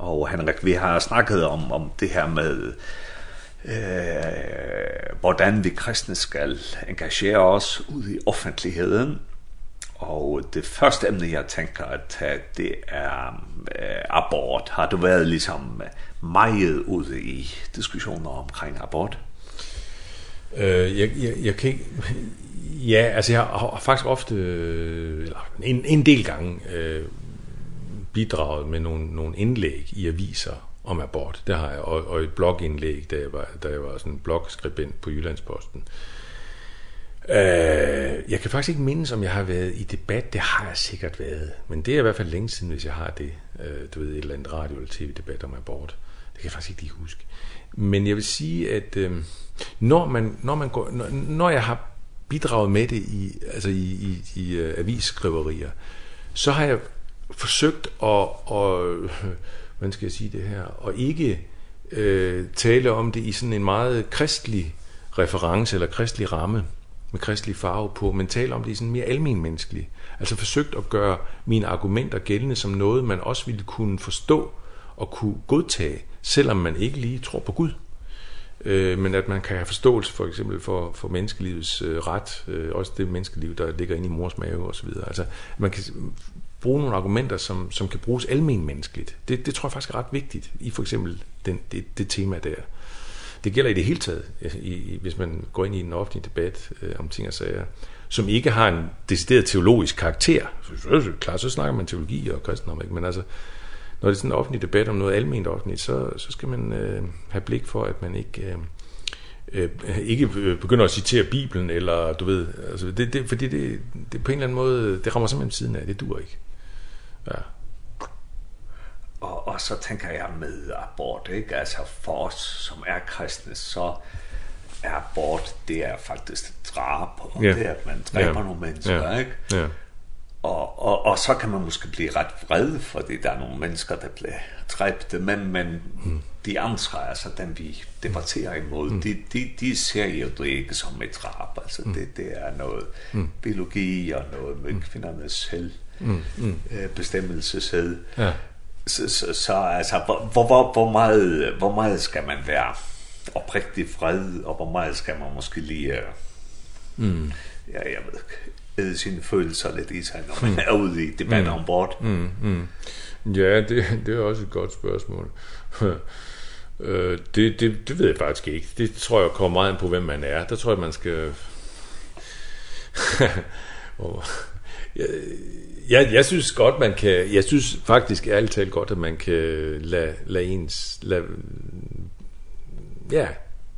Og Henrik, vi har snakket om, om det her med eh, hvordan vi kristne skal engasjere oss ut i offentligheden, Og det første emne jeg tenker at det er øh, abort har du været ligesom meget ude i diskussioner omkring abort? Øh, jeg, jeg, jeg kan ikke... Ja, altså jeg har faktisk ofte, eller en, en del gange, øh, bidraget med nogle, nogle indlæg i aviser om abort. Det har jeg, og, og et blogindlæg, da jeg var, da jeg var sådan blogskribent på Jyllandsposten. Øh, Øh, jeg kan faktisk ikke mindes, om jeg har været i debat. Det har jeg sikkert været. Men det er i hvert fald længe siden, hvis jeg har det. Øh, du ved, et eller andet radio- eller tv-debat om abort. Det kan jeg faktisk ikke lige huske. Men jeg vil sige, at øh, når, man, når, man går, når, når jeg har bidraget med det i, altså i, i, i uh, avisskriverier, så har jeg forsøgt at, at hvordan skal jeg sige det her, og ikke øh, tale om det i sådan en meget kristelig reference eller kristelig ramme med kristelig farve på, men tale om det i sådan mere almenmenneskelig. Altså forsøgt at gøre mine argumenter gældende som noget, man også ville kunne forstå og kunne godtage, selvom man ikke lige tror på Gud. Øh, men at man kan have forståelse for eksempel for, for menneskelivets øh, ret, øh, også det menneskeliv, der ligger inde i mors mave og så videre. Altså, man kan bruge nogle argumenter, som, som kan bruges almenmenneskeligt. Det, det tror jeg faktisk er ret vigtigt i for eksempel den, det, det tema der det gælder i det hele taget, i, i, hvis man går ind i en offentlig debat øh, om ting og sager, som ikke har en decideret teologisk karakter. Så, så, klart, så snakker man teologi og kristendom, ikke? men altså, når det er sådan en offentlig debat om noget almindeligt offentligt, så, så skal man øh, have blik for, at man ikke... Øh, øh, ikke begynder at citere Bibelen eller du ved altså det det fordi det det på en eller anden måde det rammer simpelthen siden af det dur ikke. Ja og, og så tænker jeg med abort, ikke? Altså for os, som er kristne, så er abort, det er faktisk et drab, og yeah. det er, at man dræber yeah. nogle mennesker, yeah. ikke? Ja. Yeah. Og, og, og så kan man måske blive ret vred, fordi der er nogle mennesker, der bliver dræbte, men, men mm. de andre, altså dem vi debatterer imod, mm. de, de, de ser jo det ikke som et drab, altså mm. det, det er noget mm. biologi og noget med kvindernes selv, mm. mm. øh, bestemmelseshed. Ja så, så, så altså, hvor, hvor, hvor, meget, hvor meget skal man være oprigtig fred, og hvor meget skal man måske lige, mm. ja, jeg ved ikke, æde sine følelser lidt i sig, når man er ude i debatten mm. om bord? Mm, mm. Ja, det, det er også et godt spørgsmål. Øh, det, det, det ved jeg faktisk ikke. Det tror jeg kommer meget an på, hvem man er. Der tror jeg, man skal... jeg, Jeg, jeg synes godt, man kan... Jeg synes faktisk ærligt talt godt, at man kan lade, lade ens... Lade, ja,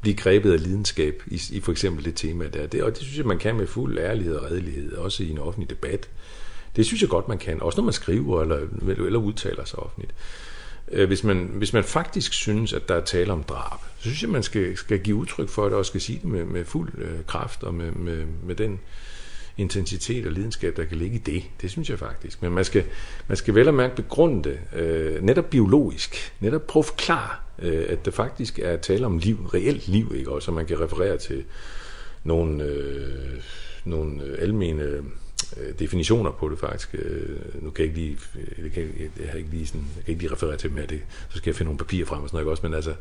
blive grebet af lidenskab i, i for eksempel det tema der. Det, og det synes jeg, man kan med fuld ærlighed og redelighed, også i en offentlig debat. Det synes jeg godt, man kan. Også når man skriver eller, eller udtaler sig offentligt. Hvis man, hvis man faktisk synes, at der er tale om drab, så synes jeg, man skal, skal give udtryk for det og skal sige det med, med fuld kraft og med, med, med den intensitet og lidenskab, der kan ligge i det. Det synes jeg faktisk. Men man skal, man skal vel og mærke begrunde det, øh, netop biologisk, netop prøve at forklare, øh, at det faktisk er tale om liv, reelt liv, ikke? Og så man kan referere til nogle, øh, nogle almene øh, definitioner på det faktisk. Øh, nu kan jeg ikke lige jeg kan jeg har ikke lige sådan jeg kan ikke lige referere til dem her det. Så skal jeg finde nogle papirer frem og sådan noget også, men altså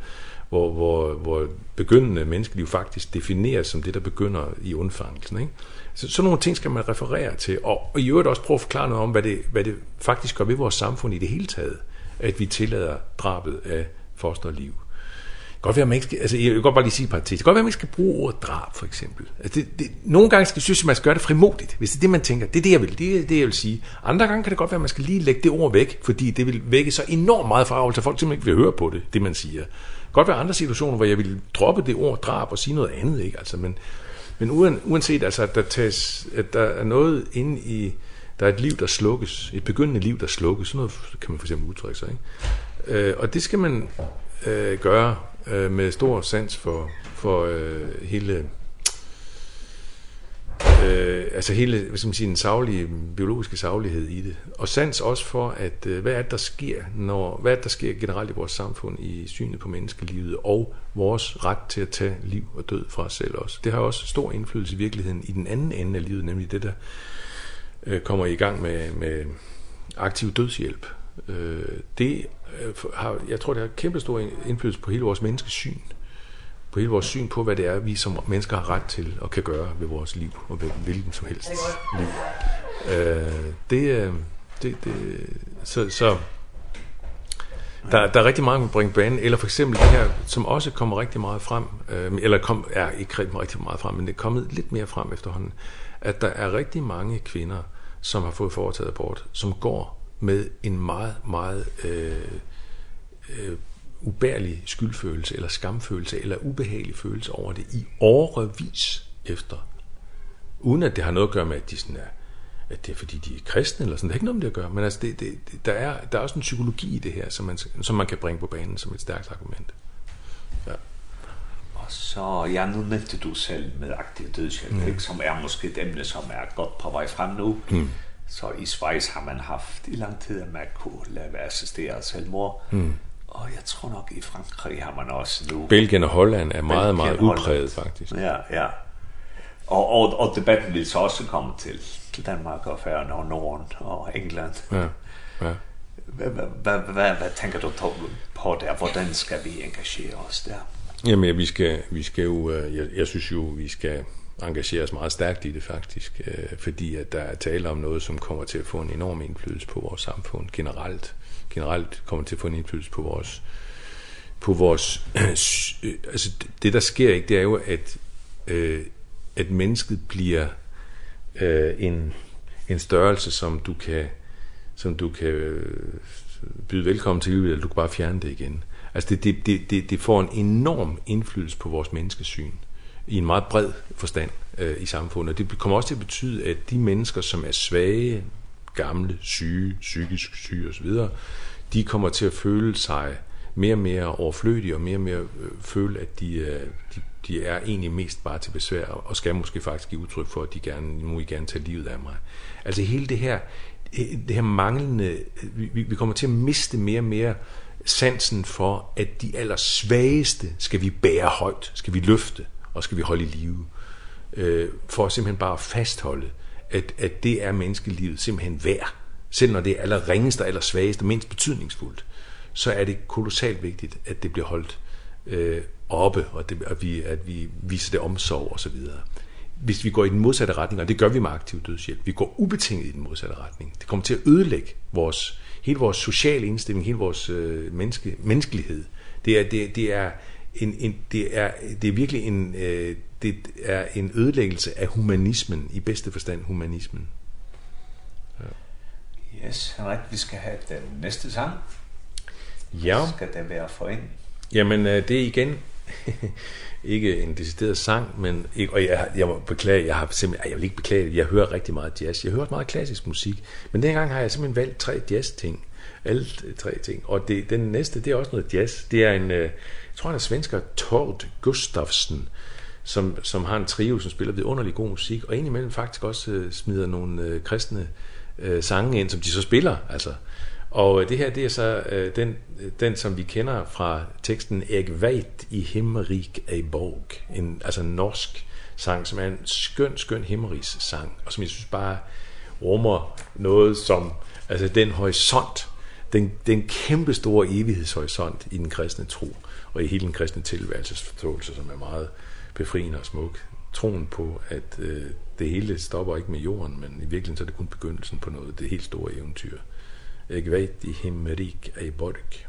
hvor hvor hvor begyndende menneskeliv faktisk defineres som det der begynder i undfangelsen, ikke? Så sådan nogle ting skal man referere til, og, og i øvrigt også prøve at forklare noget om, hvad det, hvad det faktisk gør ved vores samfund i det hele taget, at vi tillader drabet af fosterliv. Godt være, man ikke skal, altså, jeg vil godt bare lige sige et par ting. Det godt være, man ikke skal bruge ordet drab, for eksempel. Altså, det, det, nogle gange skal, synes man skal gøre det frimodigt, hvis det er det, man tænker. Det er det, jeg vil, det er det, jeg vil sige. Andre gange kan det godt være, man skal lige lægge det ord væk, fordi det vil vække så enormt meget forarvelse, at folk simpelthen ikke vil høre på det, det man siger. Godt være andre situationer, hvor jeg vil droppe det ord drab og sige noget andet, ikke? Altså, men, Men uden, uanset altså, at der, tages, at der er noget inde i, der er et liv, der slukkes, et begyndende liv, der slukkes, sådan noget kan man for eksempel udtrykke sig, ikke? Øh, og det skal man øh, gøre øh, med stor sans for, for øh, hele øh, altså hele, hvad skal man sige, den savlige, biologiske savlighed i det. Og sans også for, at øh, hvad er det, der sker, når, hvad er det, der sker generelt i vores samfund i synet på menneskelivet og vores ret til at tage liv og død fra os selv også. Det har også stor indflydelse i virkeligheden i den anden ende af livet, nemlig det, der øh, kommer i gang med, med aktiv dødshjælp. Øh, det har, jeg tror, det har kæmpe stor indflydelse på hele vores menneskesyn, på hele vores syn på, hvad det er, vi som mennesker har ret til og kan gøre ved vores liv, og ved hvilken som helst liv. Øh, det, det, det, så, så Der, der er rigtig mange Bring Banen, eller for eksempel det her, som også kommer rigtig meget frem, øh, eller kom, ja, ikke rigtig meget frem, men det er kommet lidt mere frem efterhånden, at der er rigtig mange kvinder, som har fået foretaget abort, som går med en meget, meget øh, øh, ubærlig skyldfølelse, eller skamfølelse, eller ubehagelig følelse over det i årevis efter. Uden at det har noget at gøre med, at de sådan er at det er fordi, de er kristne eller sådan. Det er ikke noget om det at gøre, men altså, det, det, der, er, der er også en psykologi i det her, som man, som man kan bringe på banen som et stærkt argument. Ja. Og så, ja, nu nævnte du selv med aktiv dødshjælp, mm. ikke, som er måske et emne, som er godt på vej frem nu. Mm. Så i Schweiz har man haft i lang tid, at man kunne lade være assisteret selvmord. Mm. Og jeg tror nok, i Frankrig har man også nu... Belgien og Holland er meget, Belgien, meget udpræget, faktisk. Ja, ja. Og, og, och debatten vil så også komme til til Danmark og Færøerne og Norden og England. Ja. Ja. Hvad vad tänker du på der? Hvordan skal vi engagere os der? Jamen, ja, vi skal, vi skal jo, jeg, jeg synes jo, vi skal engagere os meget stærkt i det faktisk, øh, fordi at der er tale om noget, som kommer til at få en enorm indflydelse på vores samfund generelt. Generelt kommer til at få en indflydelse på vores, på vores, altså det der sker ikke, det er jo, at øh, at mennesket bliver øh, en en størrelse som du kan som du kan øh, byde velkommen til eller du kan bare fjerne det igen. Altså det det det det, det får en enorm indflydelse på vores menneskesyn i en meget bred forstand øh, i samfundet. Det kommer også til at betyde at de mennesker som er svage, gamle, syge, psykisk syge og så videre, de kommer til at føle sig mere og mere overflødige og mere og mere øh, føle at de, øh, de de er egentlig mest bare til besvær, og skal måske faktisk give udtryk for, at de gerne, må I gerne tage livet af mig. Altså hele det her, det her manglende, vi, vi kommer til at miste mere og mere sansen for, at de allersvageste skal vi bære højt, skal vi løfte, og skal vi holde i live. Øh, for simpelthen bare at fastholde, at, at det er menneskelivet simpelthen værd. Selv når det er aller ringeste, aller svageste, mindst betydningsfuldt, så er det kolossalt vigtigt, at det bliver holdt øh, oppe, og det, at, vi, at vi viser det omsorg og så videre. Hvis vi går i den modsatte retning, og det gør vi med aktiv dødshjælp, vi går ubetinget i den modsatte retning. Det kommer til at ødelægge vores, hele vores sociale indstilling, hele vores øh, menneske, menneskelighed. Det er, det, det er en, en, det er, det er virkelig en, øh, det er en ødelæggelse af humanismen, i bedste forstand humanismen. Ja. Yes, Henrik, vi skal have den næste sang. Ja. Skal det være for en? Jamen, det er igen ikke en decideret sang, men ikke, og jeg, jeg må beklage, jeg har simpelthen, jeg vil ikke beklage, jeg hører rigtig meget jazz, jeg hører meget klassisk musik, men dengang har jeg simpelthen valgt tre jazz ting, alle tre ting, og det, den næste, det er også noget jazz, det er en, jeg tror han er svensker, Tord Gustafsson, som, som har en trio, som spiller vidunderlig god musik, og indimellem faktisk også smider nogle øh, kristne øh, sange ind, som de så spiller, altså, Og det her det er så øh, den den som vi kender fra teksten Erik Veit i Himmerik ei borg, en altså norsk sang som er en skøn skøn himmeris sang og som jeg synes bare rummer noget som altså den horisont, den den kæmpe store evighedshorisont i den kristne tro og i hele den kristne tilværelsesforståelse som er meget befriende og smuk. Troen på at øh, det hele stopper ikke med jorden, men i virkeligheden så er det kun begyndelsen på noget det helt store eventyr. Eg veit i himmerik ei borg.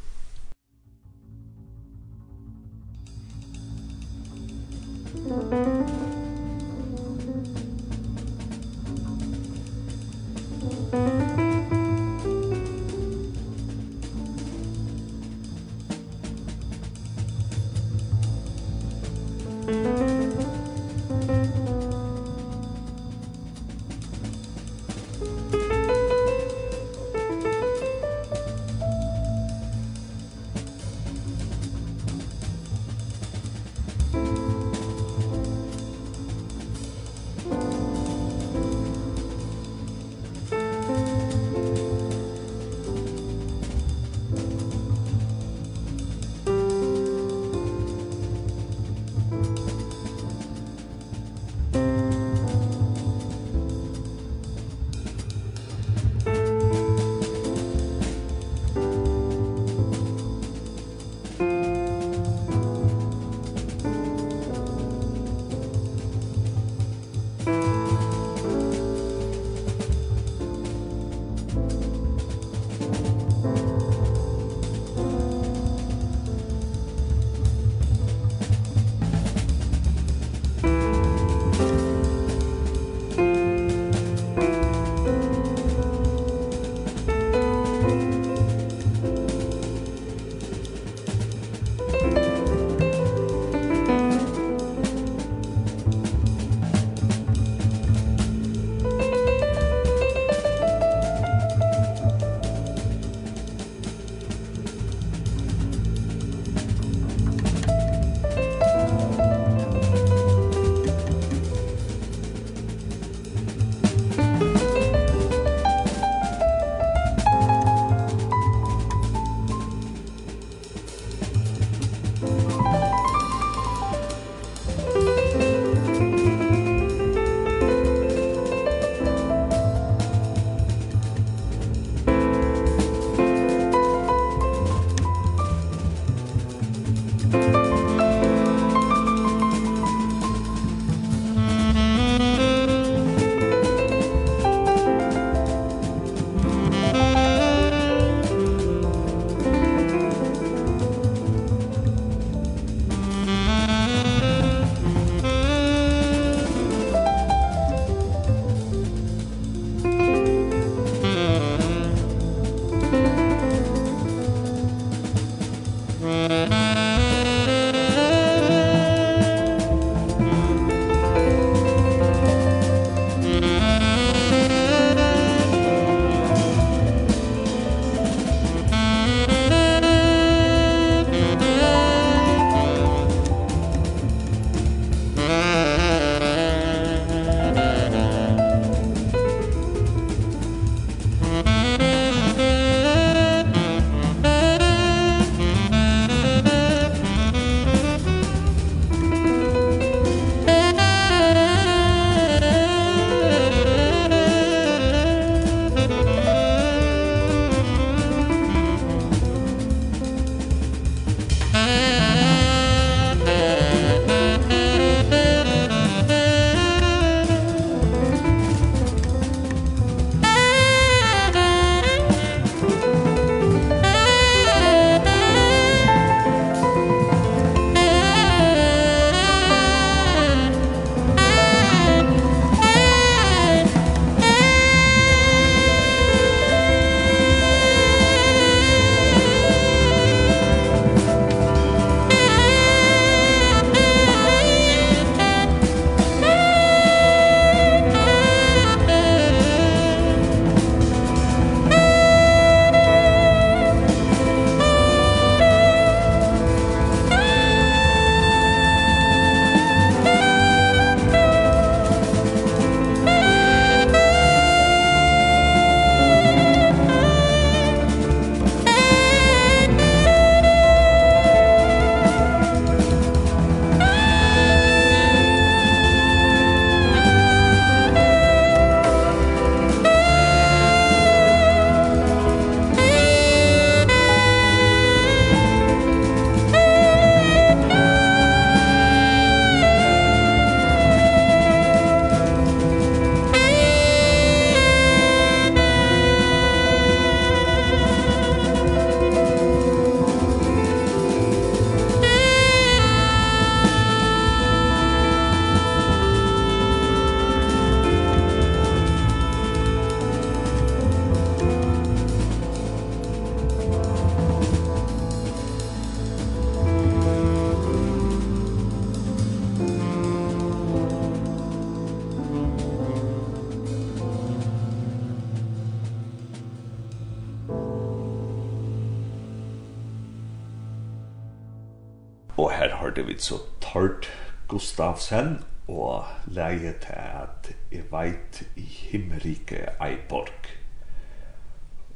Hansen og leie til at jeg veit i himmerike Eiborg.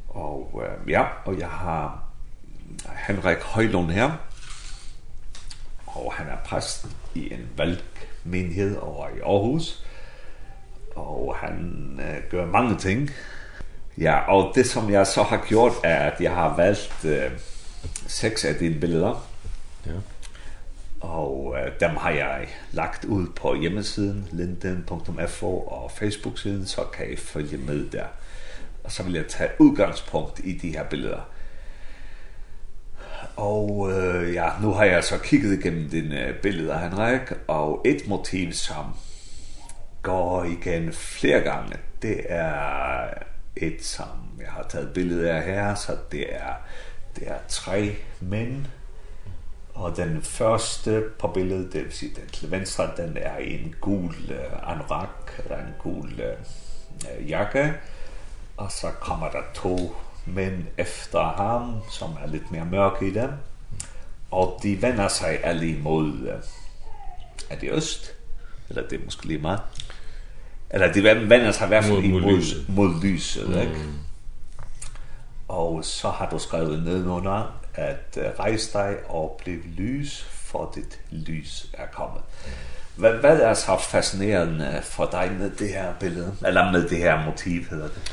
Og ja, og jeg har Henrik Høylund her, og han er præst i en valgmenighed over i Aarhus, og han uh, gør mange ting. Ja, og det som jeg så har gjort er at jeg har valgt uh, seks af dine billeder. Ja Og øh, dem har jeg lagt ud på hjemmesiden linden.fo og Facebook-siden, så kan I følge med der. Og så vil jeg tage udgangspunkt i de her billeder. Og øh, ja, nu har jeg så kigget igennem dine billeder, Henrik, og et motiv, som går igen flere gange, det er et, som jeg har taget billeder af her, så det er, det er tre mænd, Og den første på billedet, det vil sige den til venstre, den er en gul uh, anorak, eller en gul uh, jakke. Og så kommer der to mænd efter ham, som er lidt mere mørke i dem. Og de vender sig alle imod, uh, er det øst? Eller det er måske lige meget. Eller de vender sig i hvert fald imod, mod lyset, mod lyset mm. ikke? Og så har du skrevet nedenunder, at uh, rejse dig og bliv lys, for dit lys er kommet. Hvad, hvad er så fascinerende for dig med det her billede, eller med det her motiv, hedder det?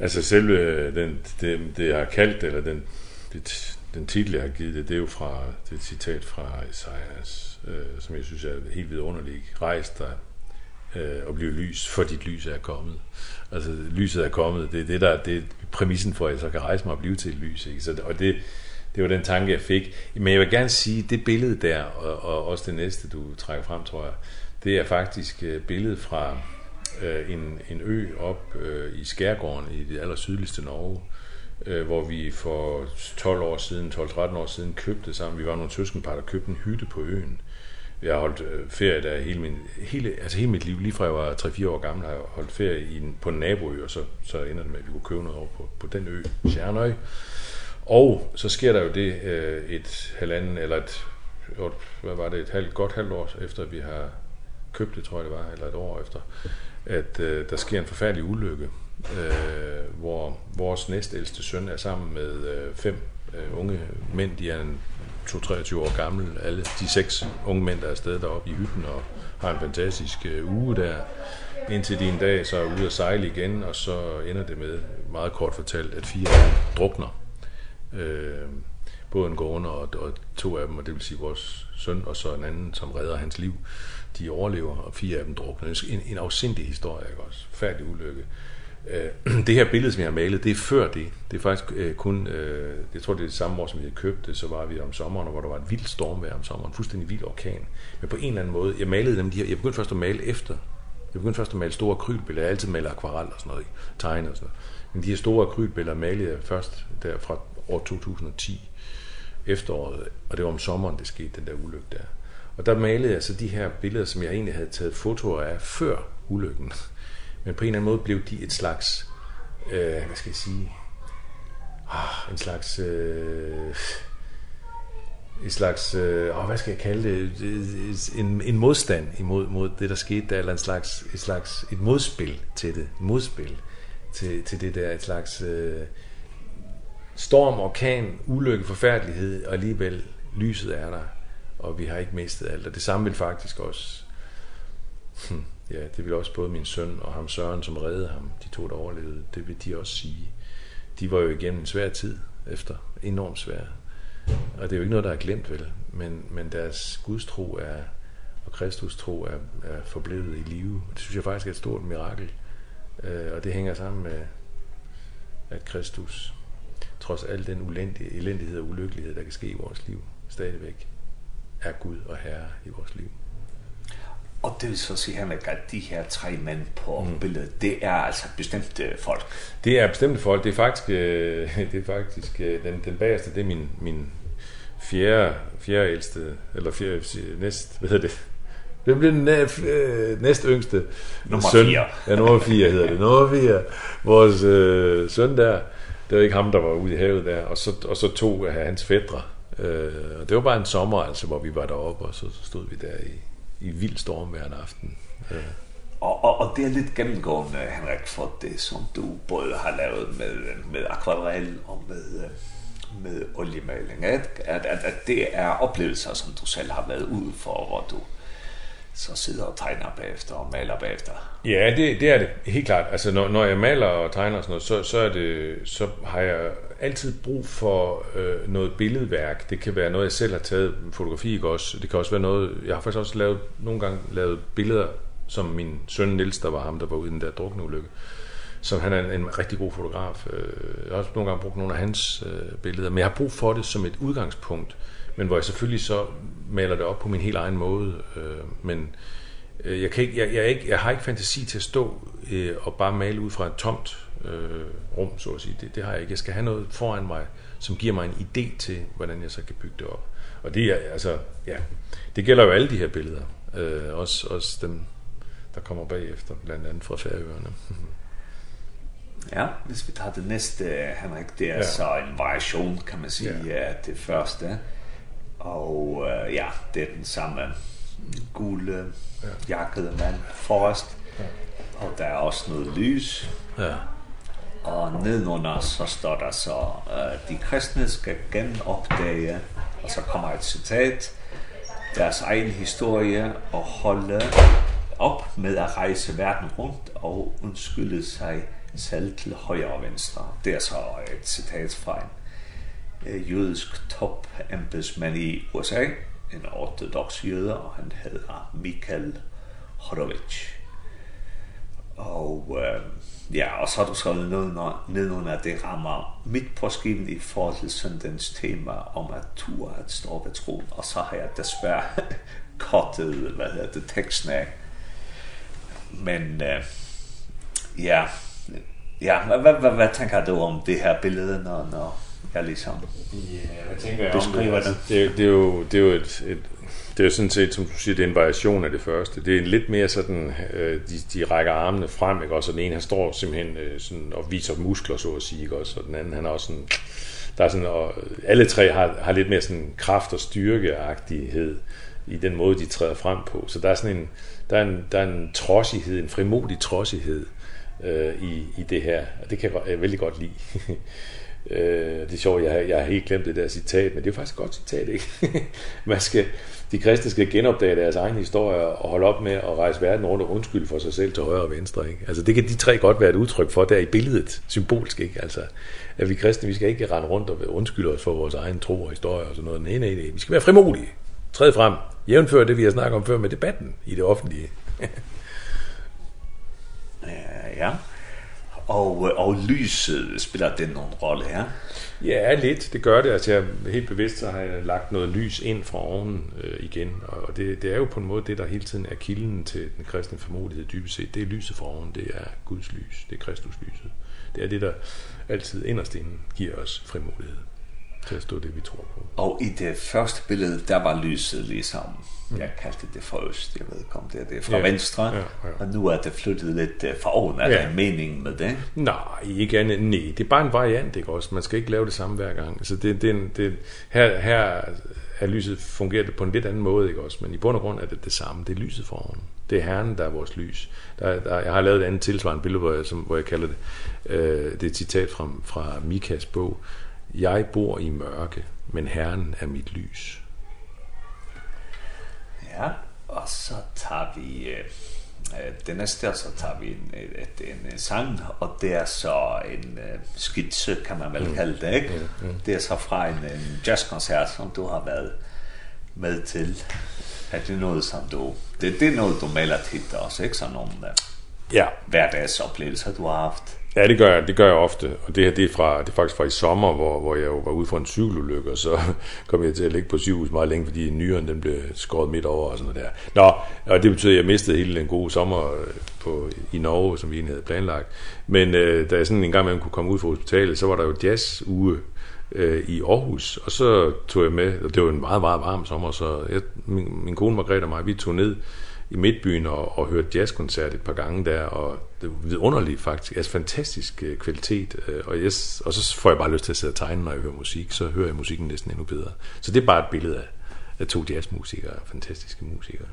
Altså selve den, det, det jeg har kaldt, eller den, det, den titel, jeg har givet det, det er jo fra det er et citat fra Isaias, øh, som jeg synes er helt vidunderligt. Rejs dig, øh, og blive lys, for dit lys er kommet. Altså, lyset er kommet, det er det, der, det er præmissen for, at jeg så kan rejse mig og blive til et lys. Ikke? Så, og det, det var den tanke, jeg fik. Men jeg vil gerne sige, det billede der, og, og også det næste, du trækker frem, tror jeg, det er faktisk billedet fra øh, en, en ø op øh, i Skærgården i det aller sydligste Norge, øh, hvor vi for 12 år siden, 12-13 år siden købte sammen, vi var nogle søskenpar, der købte en hytte på øen. Jeg har holdt ferie der hele min hele altså hele mit liv lige fra jeg var 3 4 år gammel har jeg holdt ferie i en, på en naboø og så så ender det med at vi kunne købe noget over på på den ø Sjernøy. Og så sker der jo det øh, et halvanden eller et hvad var det et halvt godt halvt år efter vi har købt det tror jeg det var eller et år efter at øh, der sker en forfærdelig ulykke øh, hvor vores næstældste søn er sammen med øh, fem øh, unge mænd de er en 22-23 år gammel. Alle de seks unge mænd, der er afsted deroppe i hytten og har en fantastisk uge der. Indtil de en dag så er ude at sejle igen, og så ender det med, meget kort fortalt, at fire af dem drukner. Øh, båden går under, og, og to af dem, og det vil sige vores søn og så en anden, som redder hans liv, de overlever, og fire af dem drukner. En, en afsindig historie, ikke også? Færdig ulykke. Øh, det her billede, som jeg har malet, det er før det. Det er faktisk øh, kun, øh, jeg tror det er det samme år, som vi købte, så var vi om sommeren, hvor der var et vildt stormvejr om sommeren, fuldstændig vild orkan. Men på en eller anden måde, jeg malede dem, de her, jeg begyndte først at male efter. Jeg begyndte først at male store akrylbilleder, jeg altid maler akvarel og sådan noget, tegne og sådan noget. Men de her store akrylbilleder malede jeg først der fra år 2010, efteråret, og det var om sommeren, det skete, den der ulykke der. Og der malede jeg så de her billeder, som jeg egentlig havde taget fotoer af før ulykken. Men på en eller anden måde blev de et slags, øh, hvad skal jeg sige, ah, en slags, øh, en slags, øh, hvad skal jeg kalde det, en, en modstand imod mod det, der skete der, eller en slags, et slags, et modspil til det, et modspil til, til det der, et slags øh, storm, orkan, ulykke, forfærdelighed, og alligevel lyset er der, og vi har ikke mistet alt, og det samme vil faktisk også, hmm, Ja, det vil også både min søn og ham Søren, som reddede ham, de to, der overlevede, det vil de også sige. De var jo igennem en svær tid efter, enormt svær. Og det er jo ikke noget, der er glemt, vel? Men, men deres gudstro er, og Kristus tro er, er forblevet i live. Det synes jeg faktisk er et stort mirakel. Øh, og det hænger sammen med, at Kristus, trods al den ulendige, elendighed og ulykkelighed, der kan ske i vores liv, stadigvæk er Gud og Herre i vores liv. Og det vil så sige, Henrik, at de her tre mænd på mm. billedet, det er altså bestemte folk. Det er bestemte folk. Det er faktisk, øh, det er faktisk øh, den, den bagerste, det er min, min fjerde, fjerde ældste, eller fjerde, næst, hvad hedder det? Det bliver den øh, næst yngste nummer søn. 4. Ja, nummer 4 hedder det. Nummer 4. Vores øh, søn der, det var ikke ham, der var ude i havet der, og så, og så to af hans fædre. Øh, og det var bare en sommer, altså, hvor vi var deroppe, og så, så stod vi der i, i vild storm hver aften. Øh. Og, og, og det er lidt gennemgående, Henrik, for det, som du både har lavet med, med akvarell og med, med oliemaling, at, at, at, at det er oplevelser, som du selv har været ude for, hvor du så sidder og tegner bagefter og maler bagefter. Ja, det det er det helt klart. Altså når når jeg maler og tegner og sådan noget, så så er det så har jeg altid brug for øh, noget billedværk. Det kan være noget, jeg selv har taget fotografi, ikke også? Det kan også være noget, jeg har faktisk også lavet, nogle gange lavet billeder, som min søn Nils, der var ham, der var ude i den der drukneulykke. Så han er en, en rigtig god fotograf. Jeg har også nogle gange brugt nogle af hans øh, billeder, men jeg har brug for det som et udgangspunkt, men hvor jeg selvfølgelig så maler det op på min helt egen måde. Øh, men øh, jeg, kan ikke, jeg, jeg, ikke, jeg har ikke fantasi til at stå øh, og bare male ud fra et tomt øh, rum, så at sige. Det, det har jeg ikke. Jeg skal have noget foran mig, som giver mig en idé til, hvordan jeg så kan bygge det op. Og det er, altså, ja, det gælder jo alle de her billeder. Øh, også, også dem, der kommer bagefter, blandt andet fra Færøerne. ja, hvis vi tager det næste, Henrik, det er ja. så en variation, kan man sige, ja. af det første. Og øh, ja, det er den samme gule ja. jakkede mand forrest. Ja. Og der er også noget lys. Ja og nedenunder så står der så, øh, de kristne skal genopdage, og så kommer et citat, deres egen historie og holde op med at rejse verden rundt og undskylde sig selv til højre og venstre. Det er så et citat fra en øh, jødisk topembedsmand i USA, en ortodox jøde, og han hedder Mikael Horowitz. Og øh, Ja, og så har du skrevet ned under, nedenunder, at det rammer midt på skiven i forhold til søndagens tema om at tur at stå ved troen. Og så har jeg desværre kottet, hvad hedder det, teksten af. Men uh, ja, ja, hvad, hvad, hvad, hvad tænker du om det her billede, når, når jeg ligesom yeah, hvad tænker jeg beskriver om det? Det, det, er jo, det er jo et, et Det er jo sådan set, som du siger, det er en variation af det første. Det er en lidt mere sådan, øh, de, de rækker armene frem, ikke også? Og den ene, han står simpelthen øh, sådan, og viser muskler, så at sige, ikke også? Og den anden, han er også sådan, der er sådan, og alle tre har, har lidt mere sådan kraft og styrkeagtighed i den måde, de træder frem på. Så der er sådan en, der er en, der er en trodsighed, en frimodig trodsighed øh, i, i det her. Og det kan jeg, jeg vældig godt lide. Eh, det er sjovt, jeg, jeg har helt glemt det der citat, men det er jo faktisk et godt citat, ikke? Man skal, de kristne skal genopdage deres egen historie og holde op med at rejse verden rundt og undskylde for sig selv til højre og venstre, ikke? Altså det kan de tre godt være et udtryk for der i billedet, symbolsk, ikke? Altså at vi kristne, vi skal ikke rende rundt og undskylde os for vores egen tro og historie og sådan noget. Nej, nej, nej. Vi skal være frimodige. Træd frem. Jævnfør det, vi har snakket om før med debatten i det offentlige. ja, ja og, og lyset spiller den nogen rolle her? Ja, lidt. Det gør det. Altså, jeg, helt bevidst så har jeg lagt noget lys ind fra oven øh, igen. Og det, det er jo på en måde det, der hele tiden er kilden til den kristne formodighed dybest set. Det er lyset fra oven. Det er Guds lys. Det er Kristus lyset. Det er det, der altid inderst inne giver os frimodighed til at stå det, vi tror på. Og i det første billede, der var lyset ligesom, mm. jeg kaldte det for øst, jeg ved ikke om det er det, fra ja, venstre, ja, ja. og nu er det flyttet lidt uh, fra oven, er ja. der mening med det? Nej, ikke andet, nej, det er bare en variant, ikke også, man skal ikke lave det samme hver gang, altså det, det, det her, her er lyset fungerer det på en lidt anden måde, ikke også, men i bund og grund er det det samme, det er lyset fra oven. Det er Herren, der er vores lys. Der, der, jeg har lavet et andet tilsvarende billede, hvor jeg, som, hvor jeg kalder det, øh, det er et citat fra, fra Mikas bog, Jeg bor i mørke, men Herren er mit lys. Ja, og så tager vi... eh, det næste, så tager vi en, et, en, en sang, og det er så en øh, skitse, kan man vel mm. kalde det, ikke? Mm, mm. Det er så fra en, en jazzkoncert, som du har været med til. Er det noget, som du... Det, det er noget, du melder tit også, ikke? Sådan nogle øh, ja. hverdagsoplevelser, du har haft. Ja, det gør jeg, det gør jeg ofte. Og det her det er fra det er faktisk fra i sommer, hvor hvor jeg jo var ude for en cykelulykke, og så kom jeg til at ligge på sygehus meget længe, fordi nyren den blev skåret midt over og sådan noget der. Nå, og det betyder at jeg mistede hele den gode sommer på i Norge, som vi egentlig havde planlagt. Men øh, da jeg sådan en gang imellem kunne komme ud fra hospitalet, så var der jo jazz uge øh, i Aarhus, og så tog jeg med, og det var en meget, meget varm sommer, så jeg, min, min kone Margrethe og mig, vi tog ned i Midtbyen og, og hørt jazzkoncert et par gange der, og det var vidunderligt faktisk, altså fantastisk kvalitet, og, jeg, og så får jeg bare lyst til at sidde og tegne, når jeg hører musik, så hører jeg musikken næsten endnu bedre. Så det er bare et billede af, af to jazzmusikere, fantastiske musikere.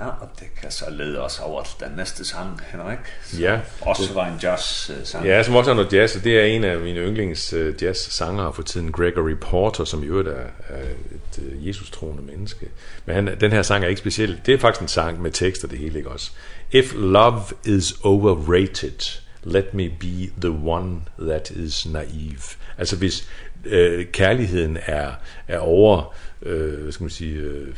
Ja, og det kan så lede os over til den næste sang, Henrik. Som ja. Også var en jazz-sang. Ja, som også er noget jazz, og det er en af mine yndlings uh, jazz-sangere for tiden, Gregory Porter, som i øvrigt er, er et uh, Jesus-troende menneske. Men han, den her sang er ikke speciel. Det er faktisk en sang med tekst og det hele, ikke også? If love is overrated, let me be the one that is naive. Altså hvis øh, kærligheden er, er over, øh, hvad skal man sige... Øh,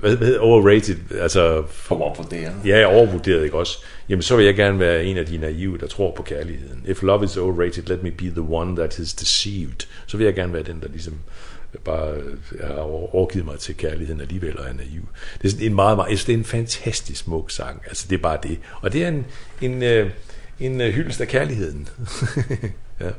hvad hedder overrated, altså... For overvurderet. Ja, overvurderet, ikke også? Jamen, så vil jeg gerne være en af de naive, der tror på kærligheden. If love is overrated, let me be the one that is deceived. Så vil jeg gerne være den, der ligesom bare har overgivet mig til kærligheden alligevel og er naiv. Det er en meget, meget... det er en fantastisk smuk sang. Altså, det er bare det. Og det er en, en, en, en hyldest af kærligheden. ja.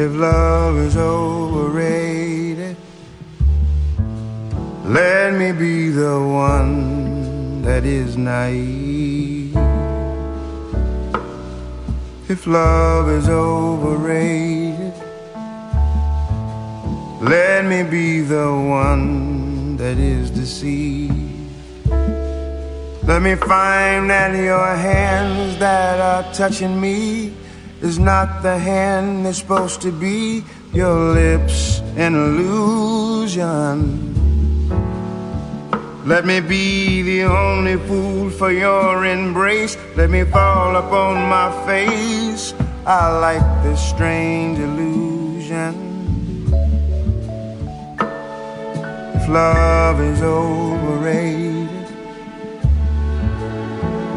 if love is overrated Let me be the one that is naive. If love is overrated Let me be the one that is deceived. Let me find that your hands that are touching me is not the hand that's supposed to be your lips an illusion. Let me be the only fool for your embrace. Let me fall upon my face. I like this strange illusion. If love is overrated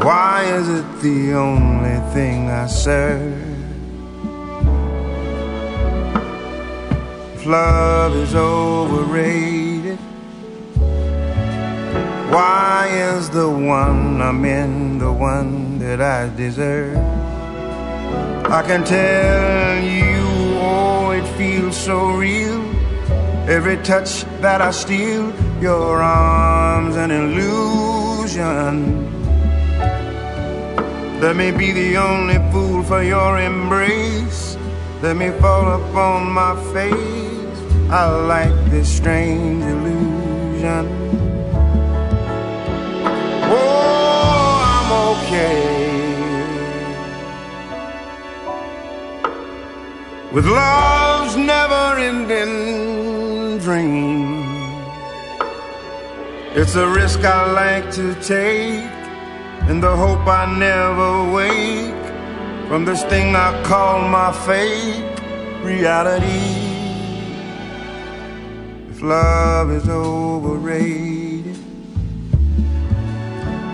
Why is it the only thing I serve? love is overrated. Why is the one I'm in the one that I deserve? I can tell you, oh, it feels so real. Every touch that I steal Your arms an illusion. Let me be the only fool for your embrace. Let me fall upon my face. I like this strange illusion. Oh, I'm okay. With love's never-ending dream It's a risk I like to take And the hope I never wake From this thing I call my fate Reality love is overrated.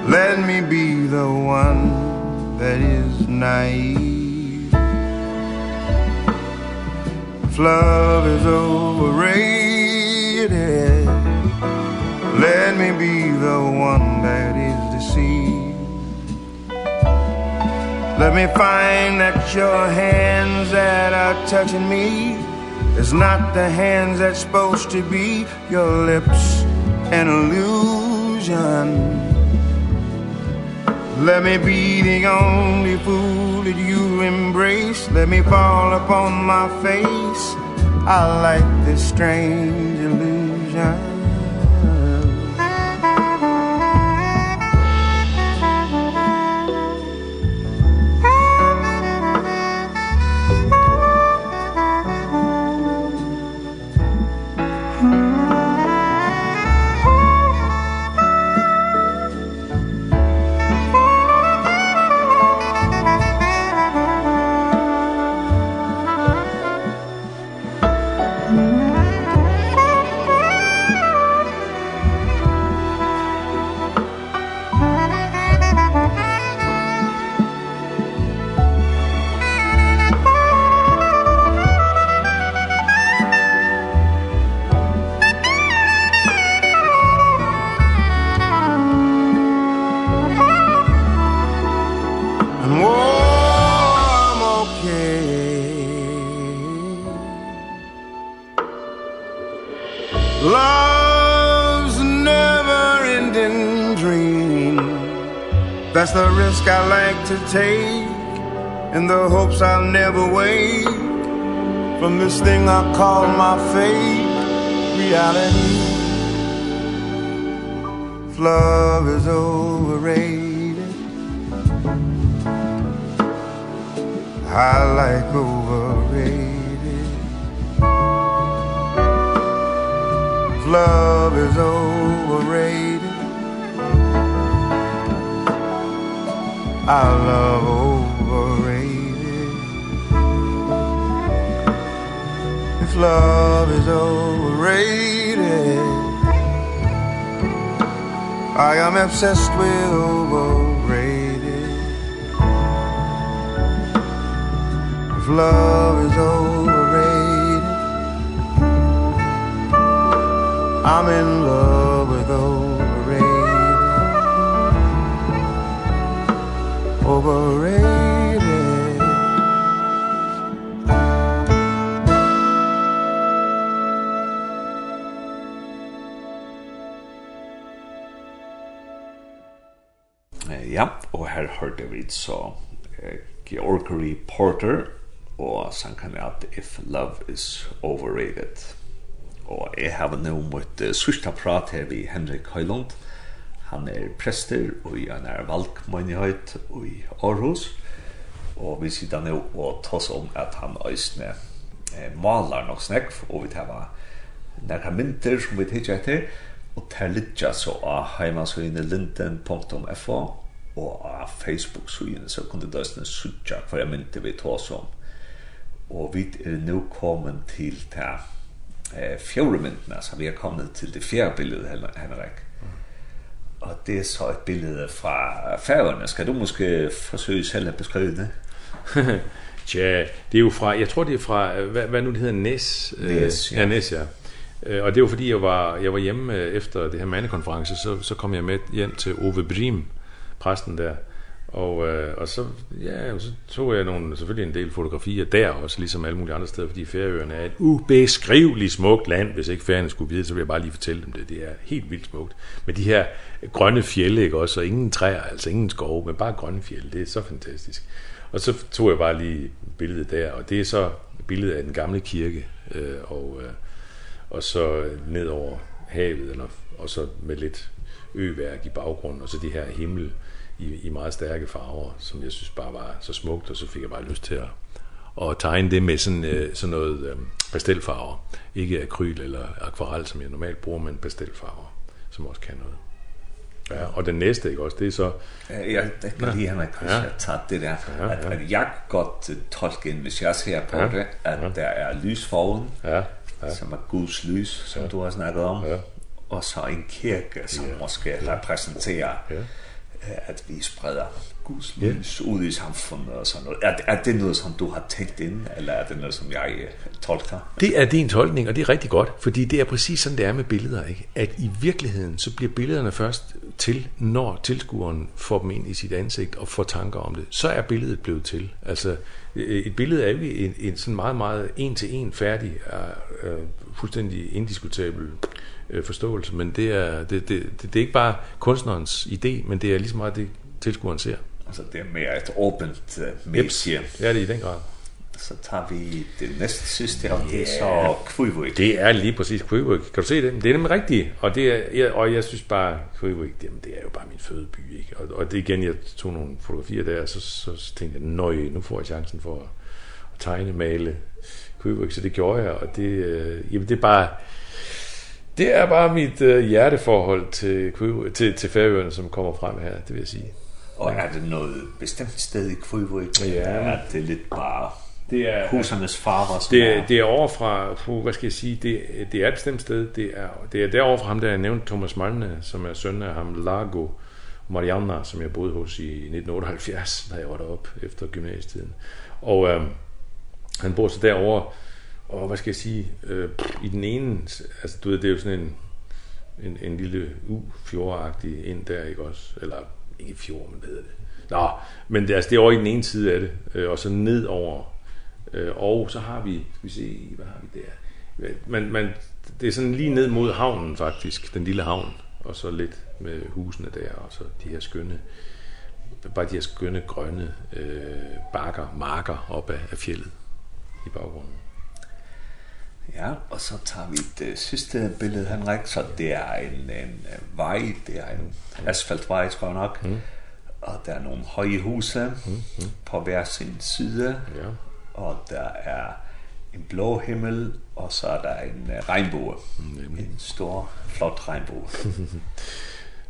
Let me be the one that is naive. If love is overrated Let me be the one that is deceived. Let me find that your hands that are touching me. It's not the hands that's supposed to be your lips an illusion. Let me be the only fool that you embrace. Let me fall upon my face. I like this strange illusion. to take in the hopes I'll never wake. From this thing I call my fate reality. Love is overrated. I like overrated. Love is overrated. I love overrated. If love is overrated I am obsessed with overrated. If love is overrated I'm in love. overrated eh, Ja, og her hørte vi så eh, Georgery Porter og sangen at If Love Is Overrated. Og jeg har nå møtt uh, sørste prat her vi Henrik Høyland, Han er prester og han er valgmøynighet i Aarhus. Og vi sitter nå og tar om at han øsne eh, maler nok snakk, og vi tar nærkere mynter som vi tidser etter, og tar litt så av heimansøyene linden.fo og av Facebook-søyene, så kunne det øsne suttja hver mynter vi tar om. Og vi er nå kommet til til eh, fjore myntene, så vi er kommet til det fjerde bildet, Henrik. Og det er så et billede fra færgerne. Skal du måske forsøge selv at beskrive det? Tja, det er jo fra, jeg tror det er fra, hvad, hvad nu det hedder, Næs? Næs, ja. ja Næs, ja. Og det er jo fordi, jeg var, jeg var hjemme efter det her mandekonference, så, så kom jeg med hjem til Ove Brim, præsten der. Og, øh, og så, ja, så tog jeg nogle, selvfølgelig en del fotografier der også, ligesom alle mulige andre steder, fordi Færøerne er et ubeskriveligt smukt land. Hvis ikke Færøerne skulle vide, så vil jeg bare lige fortælle dem det. Det er helt vildt smukt. Men de her grønne fjelle, ikke også? Og ingen træer, altså ingen skove, men bare grønne fjelle. Det er så fantastisk. Og så tog jeg bare lige billedet der, og det er så billedet af den gamle kirke, øh, og, øh, og så ned over havet, eller, og så med lidt øværk i baggrunden, og så det her himmel i, i meget stærke farver, som jeg synes bare var så smukt, og så fik jeg bare lyst til at, at tegne det med sådan, øh, sådan noget øh, pastelfarver. Ikke akryl eller akvarel, som jeg normalt bruger, men pastelfarver, som også kan noget. Ja, og den næste, ikke også? Det er så... Ja, det kan lige have mig, ja. jeg tager det der. At, at jeg godt tolke ind, hvis jeg ser på ja. det, at ja. der er lys foran, ja. Ja. som er Guds lys, som ja. du har snakket om, ja. og så en kirke, som ja. måske repræsenterer, ja. at vi spreder us lys ud i samfundet og sådan noget. Er, er det noget, som du har tænkt ind, eller er det noget, som jeg tolker? Det er din tolkning, og det er rigtig godt, fordi det er præcis sådan, det er med billeder. Ikke? At i virkeligheden, så bliver billederne først til, når tilskueren får dem ind i sit ansigt og får tanker om det. Så er billedet blevet til. Altså, et billede er jo en, en sådan meget, meget en-til-en færdig, uh, uh, fuldstændig indiskutabel forståelse, men det er, det, det, det, det er ikke bare kunstnerens idé, men det er lige så meget det, tilskueren ser. Alltså det är mer ett öppet medie. Ja, det är den grad. Så tar vi det näst sista och det så Kvivik. Det är lige precis Kvivik. Kan du se det? Det är den rigtige. Og, det er, og jeg synes bare, Kvivik, det, det er jo bare min fødeby. Ikke? Og, og det igen, jeg tog nogle fotografier der, så, så, så tænkte jeg, nøj, nu får jeg chancen for at, at tegne, male Kvivik. Så det gjorde jeg, og det, øh, jamen, det er bare... Det er bare mit øh, hjerteforhold til, til, til Færøerne, som kommer frem her, det vil jeg sige. Og er det noget bestemt sted i Kvivøk? Ja. Er det lidt bare det er husernes farver? Det, er, det er over fra, puh, hvad skal jeg sige, det, det er et bestemt sted. Det er, det er derovre fra ham, der jeg nævnte Thomas Malne som er søn af ham, Lago Mariana som jeg boede hos i 1978, da jeg var deroppe efter gymnasietiden. Og øh, han bor så derovre, og hvad skal jeg sige, øh, i den ene, altså du ved, det er jo sådan en, en, en lille u fjordagtig ind der, ikke også? Eller ikke fjorden, hvad hedder det? Nå, men det, altså, det er over i den ene side af det, øh, og så ned over. Øh, og så har vi, skal vi se, hvad har vi der? Man, man, det er sådan lige ned mod havnen faktisk, den lille havn, og så lidt med husene der, og så de her skønne, bare de her skønne grønne øh, bakker, marker op af, af fjellet i baggrunden. Ja, og så tager vi det sidste billede, Henrik, så det er en, en vej, det er en asfaltvej, tror jeg nok. Mm. Og der er nogle høje huse mm. på hver sin side. Ja. Og der er en blå himmel, og så er der en uh, regnbue. Mm. En stor, flot regnbue.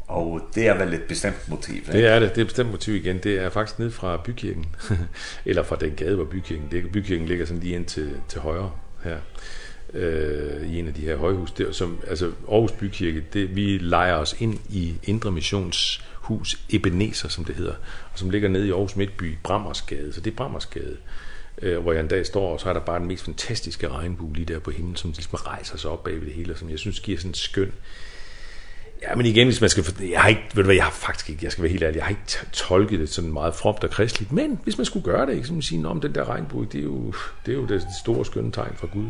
Og det er vel et bestemt motiv, ikke? Det er det, det er et bestemt motiv igen. Det er faktisk ned fra bykirken, eller fra den gade, hvor bykirken ligger. Bykirken ligger sådan lige ind til, til højre her øh, i en af de her højhus der, som, altså Aarhus Bykirke, det, vi lejer os ind i Indre Missionshus Ebenezer, som det hedder, og som ligger nede i Aarhus Midtby, Brammersgade, så det er Brammersgade, øh, hvor jeg en dag står, og så er der bare den mest fantastiske regnbue lige der på himlen, som ligesom rejser sig op bagved det hele, og som jeg synes giver sådan en skøn, Ja, men igen, hvis man skal... Jeg har ikke... Ved du hvad, jeg har faktisk ikke... Jeg skal være helt ærlig. Jeg har ikke tolket det sådan meget fromt og kristeligt. Men hvis man skulle gøre det, ikke? Så man sige, om den der regnbue, det er jo, det er jo det store skønne tegn fra Gud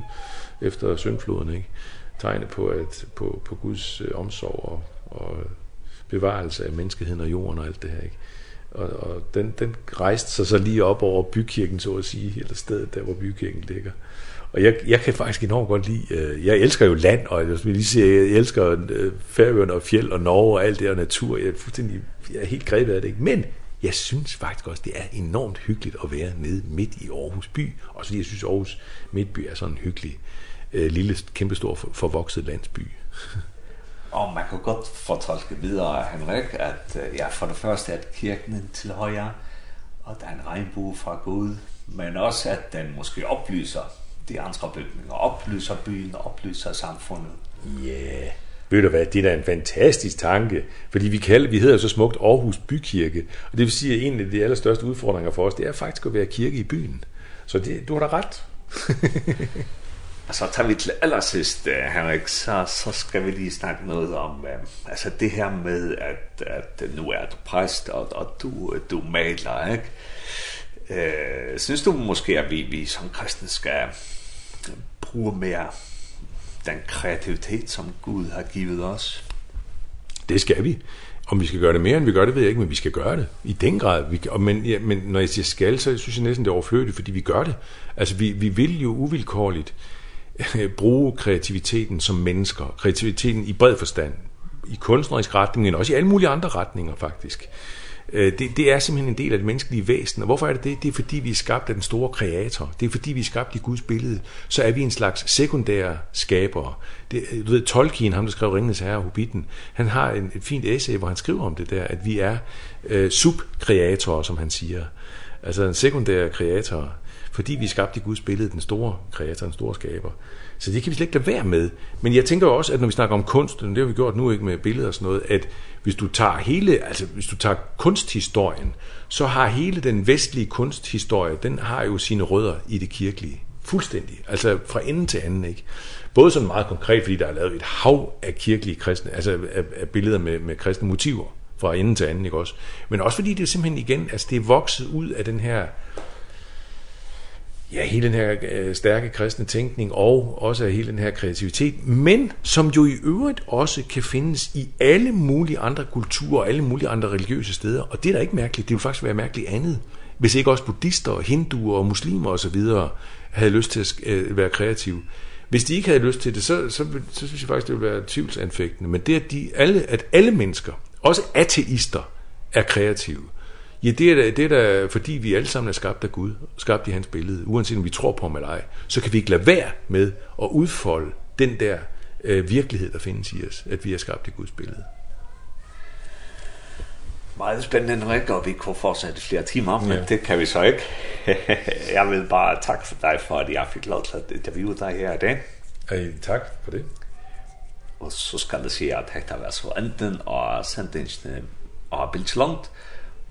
efter syndfloden, ikke? Tegne på, at, på, på Guds øh, omsorg og, og bevarelse af menneskeheden og jorden og alt det her, ikke? Og, og den, den rejste sig så lige op over bykirken, så at sige, eller stedet der, hvor bykirken ligger. Og jeg jeg kan faktisk enormt godt lide øh, jeg elsker jo land og jeg vil lige sige jeg elsker øh, Færøerne og fjeld og Norge og alt det og natur. Jeg er fuldstændig jeg er helt grebet af det, ikke? Men jeg synes faktisk også det er enormt hyggeligt at være nede midt i Aarhus by. Og så jeg synes Aarhus midtby er sådan hyggelig øh, lille, kæmpestor, for, forvokset landsby. Og man kan godt fortolke videre, Henrik, at ja, for det første, at kirken til højre, og der er en regnbue fra Gud, men også, at den måske oplyser de andre bygninger, oplyser byen, oplyser samfundet. Ja, yeah. ved du hvad, det er da en fantastisk tanke, fordi vi kalder, vi hedder så smukt Aarhus Bykirke, og det vil sige, at en af de allerstørste udfordringer for os, det er faktisk at være kirke i byen. Så det, du har da ret. så tager vi til allersidst, Henrik, så, så skal vi lige snakke noget om, øh, altså det her med, at, at nu er du præst, og, og du, du maler, ikke? Øh, synes du måske, at vi, vi som kristne skal bruge mere den kreativitet, som Gud har givet os? Det skal vi. Om vi skal gøre det mere, end vi gør det, ved jeg ikke, men vi skal gøre det. I den grad. Vi, og men, ja, men når jeg siger skal, så synes jeg næsten, det er overflødigt, fordi vi gør det. Altså, vi, vi vil jo uvilkårligt. Øh, bruge kreativiteten som mennesker. Kreativiteten i bred forstand. I kunstnerisk retning, men også i alle mulige andre retninger faktisk. Det, det er simpelthen en del af det menneskelige væsen. Og hvorfor er det det? Det er fordi, vi er skabt af den store kreator. Det er fordi, vi er skabt i Guds billede. Så er vi en slags sekundære skabere. Det, du ved, Tolkien, ham der skrev Ringens Herre og Hobbiten, han har en, et fint essay, hvor han skriver om det der, at vi er øh, subkreatorer, som han siger. Altså en sekundær kreator fordi vi er skabt i Guds billede, den store kreator, den store skaber. Så det kan vi slet ikke lade være med. Men jeg tænker også, at når vi snakker om kunst, og det har vi gjort nu ikke med billeder og sådan noget, at hvis du tager hele, altså hvis du tager kunsthistorien, så har hele den vestlige kunsthistorie, den har jo sine rødder i det kirkelige. Fuldstændig. Altså fra ende til anden, ikke? Både sådan meget konkret, fordi der er lavet et hav af kirkelige kristne, altså af, af billeder med, med kristne motiver fra ende til anden, ikke også? Men også fordi det er simpelthen igen, altså det er vokset ud af den her ja, hele den her øh, stærke kristne tænkning og også hele den her kreativitet, men som jo i øvrigt også kan findes i alle mulige andre kulturer og alle mulige andre religiøse steder. Og det er da ikke mærkeligt, det vil faktisk være mærkeligt andet, hvis ikke også buddhister, hinduer og muslimer osv. havde lyst til at øh, være kreative. Hvis de ikke havde lyst til det, så, så, så synes jeg faktisk, det ville være tvivlsanfægtende. Men det, at, de, alle, at alle mennesker, også ateister, er kreative – Ja, det er, da, det er da, fordi vi alle sammen er skabt af Gud, skabt i hans billede, uanset om vi tror på ham eller ej, så kan vi ikke lade være med at udfolde den der øh, virkelighed, der findes i os, at vi er skabt i Guds billede. Meget spændende, Henrik, og vi kunne fortsætte flere timer, men ja. det kan vi så ikke. jeg vil bare takke for dig for, at jeg fik lov til at interviewe dig her i dag. Ej, tak for det. Og så skal jeg sige, at det har så enten og sendt en og bildslangt,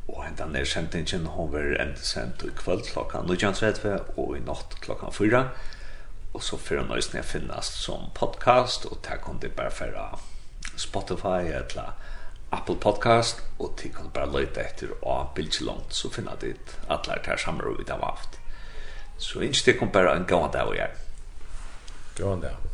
Og hentan er sendingen, hun var enda sendt i kvöld klokka 19.30 og i natt klokka 4. Og så fyrir nøysene jeg finnast som podcast, og det kan det bare fyrir Spotify eller Apple Podcast, og det kan bare løyte etter og bildt langt, så finna dit atler til samar og vi har haft. Så innstikken bare en gåan dag og jeg. Gå an dag.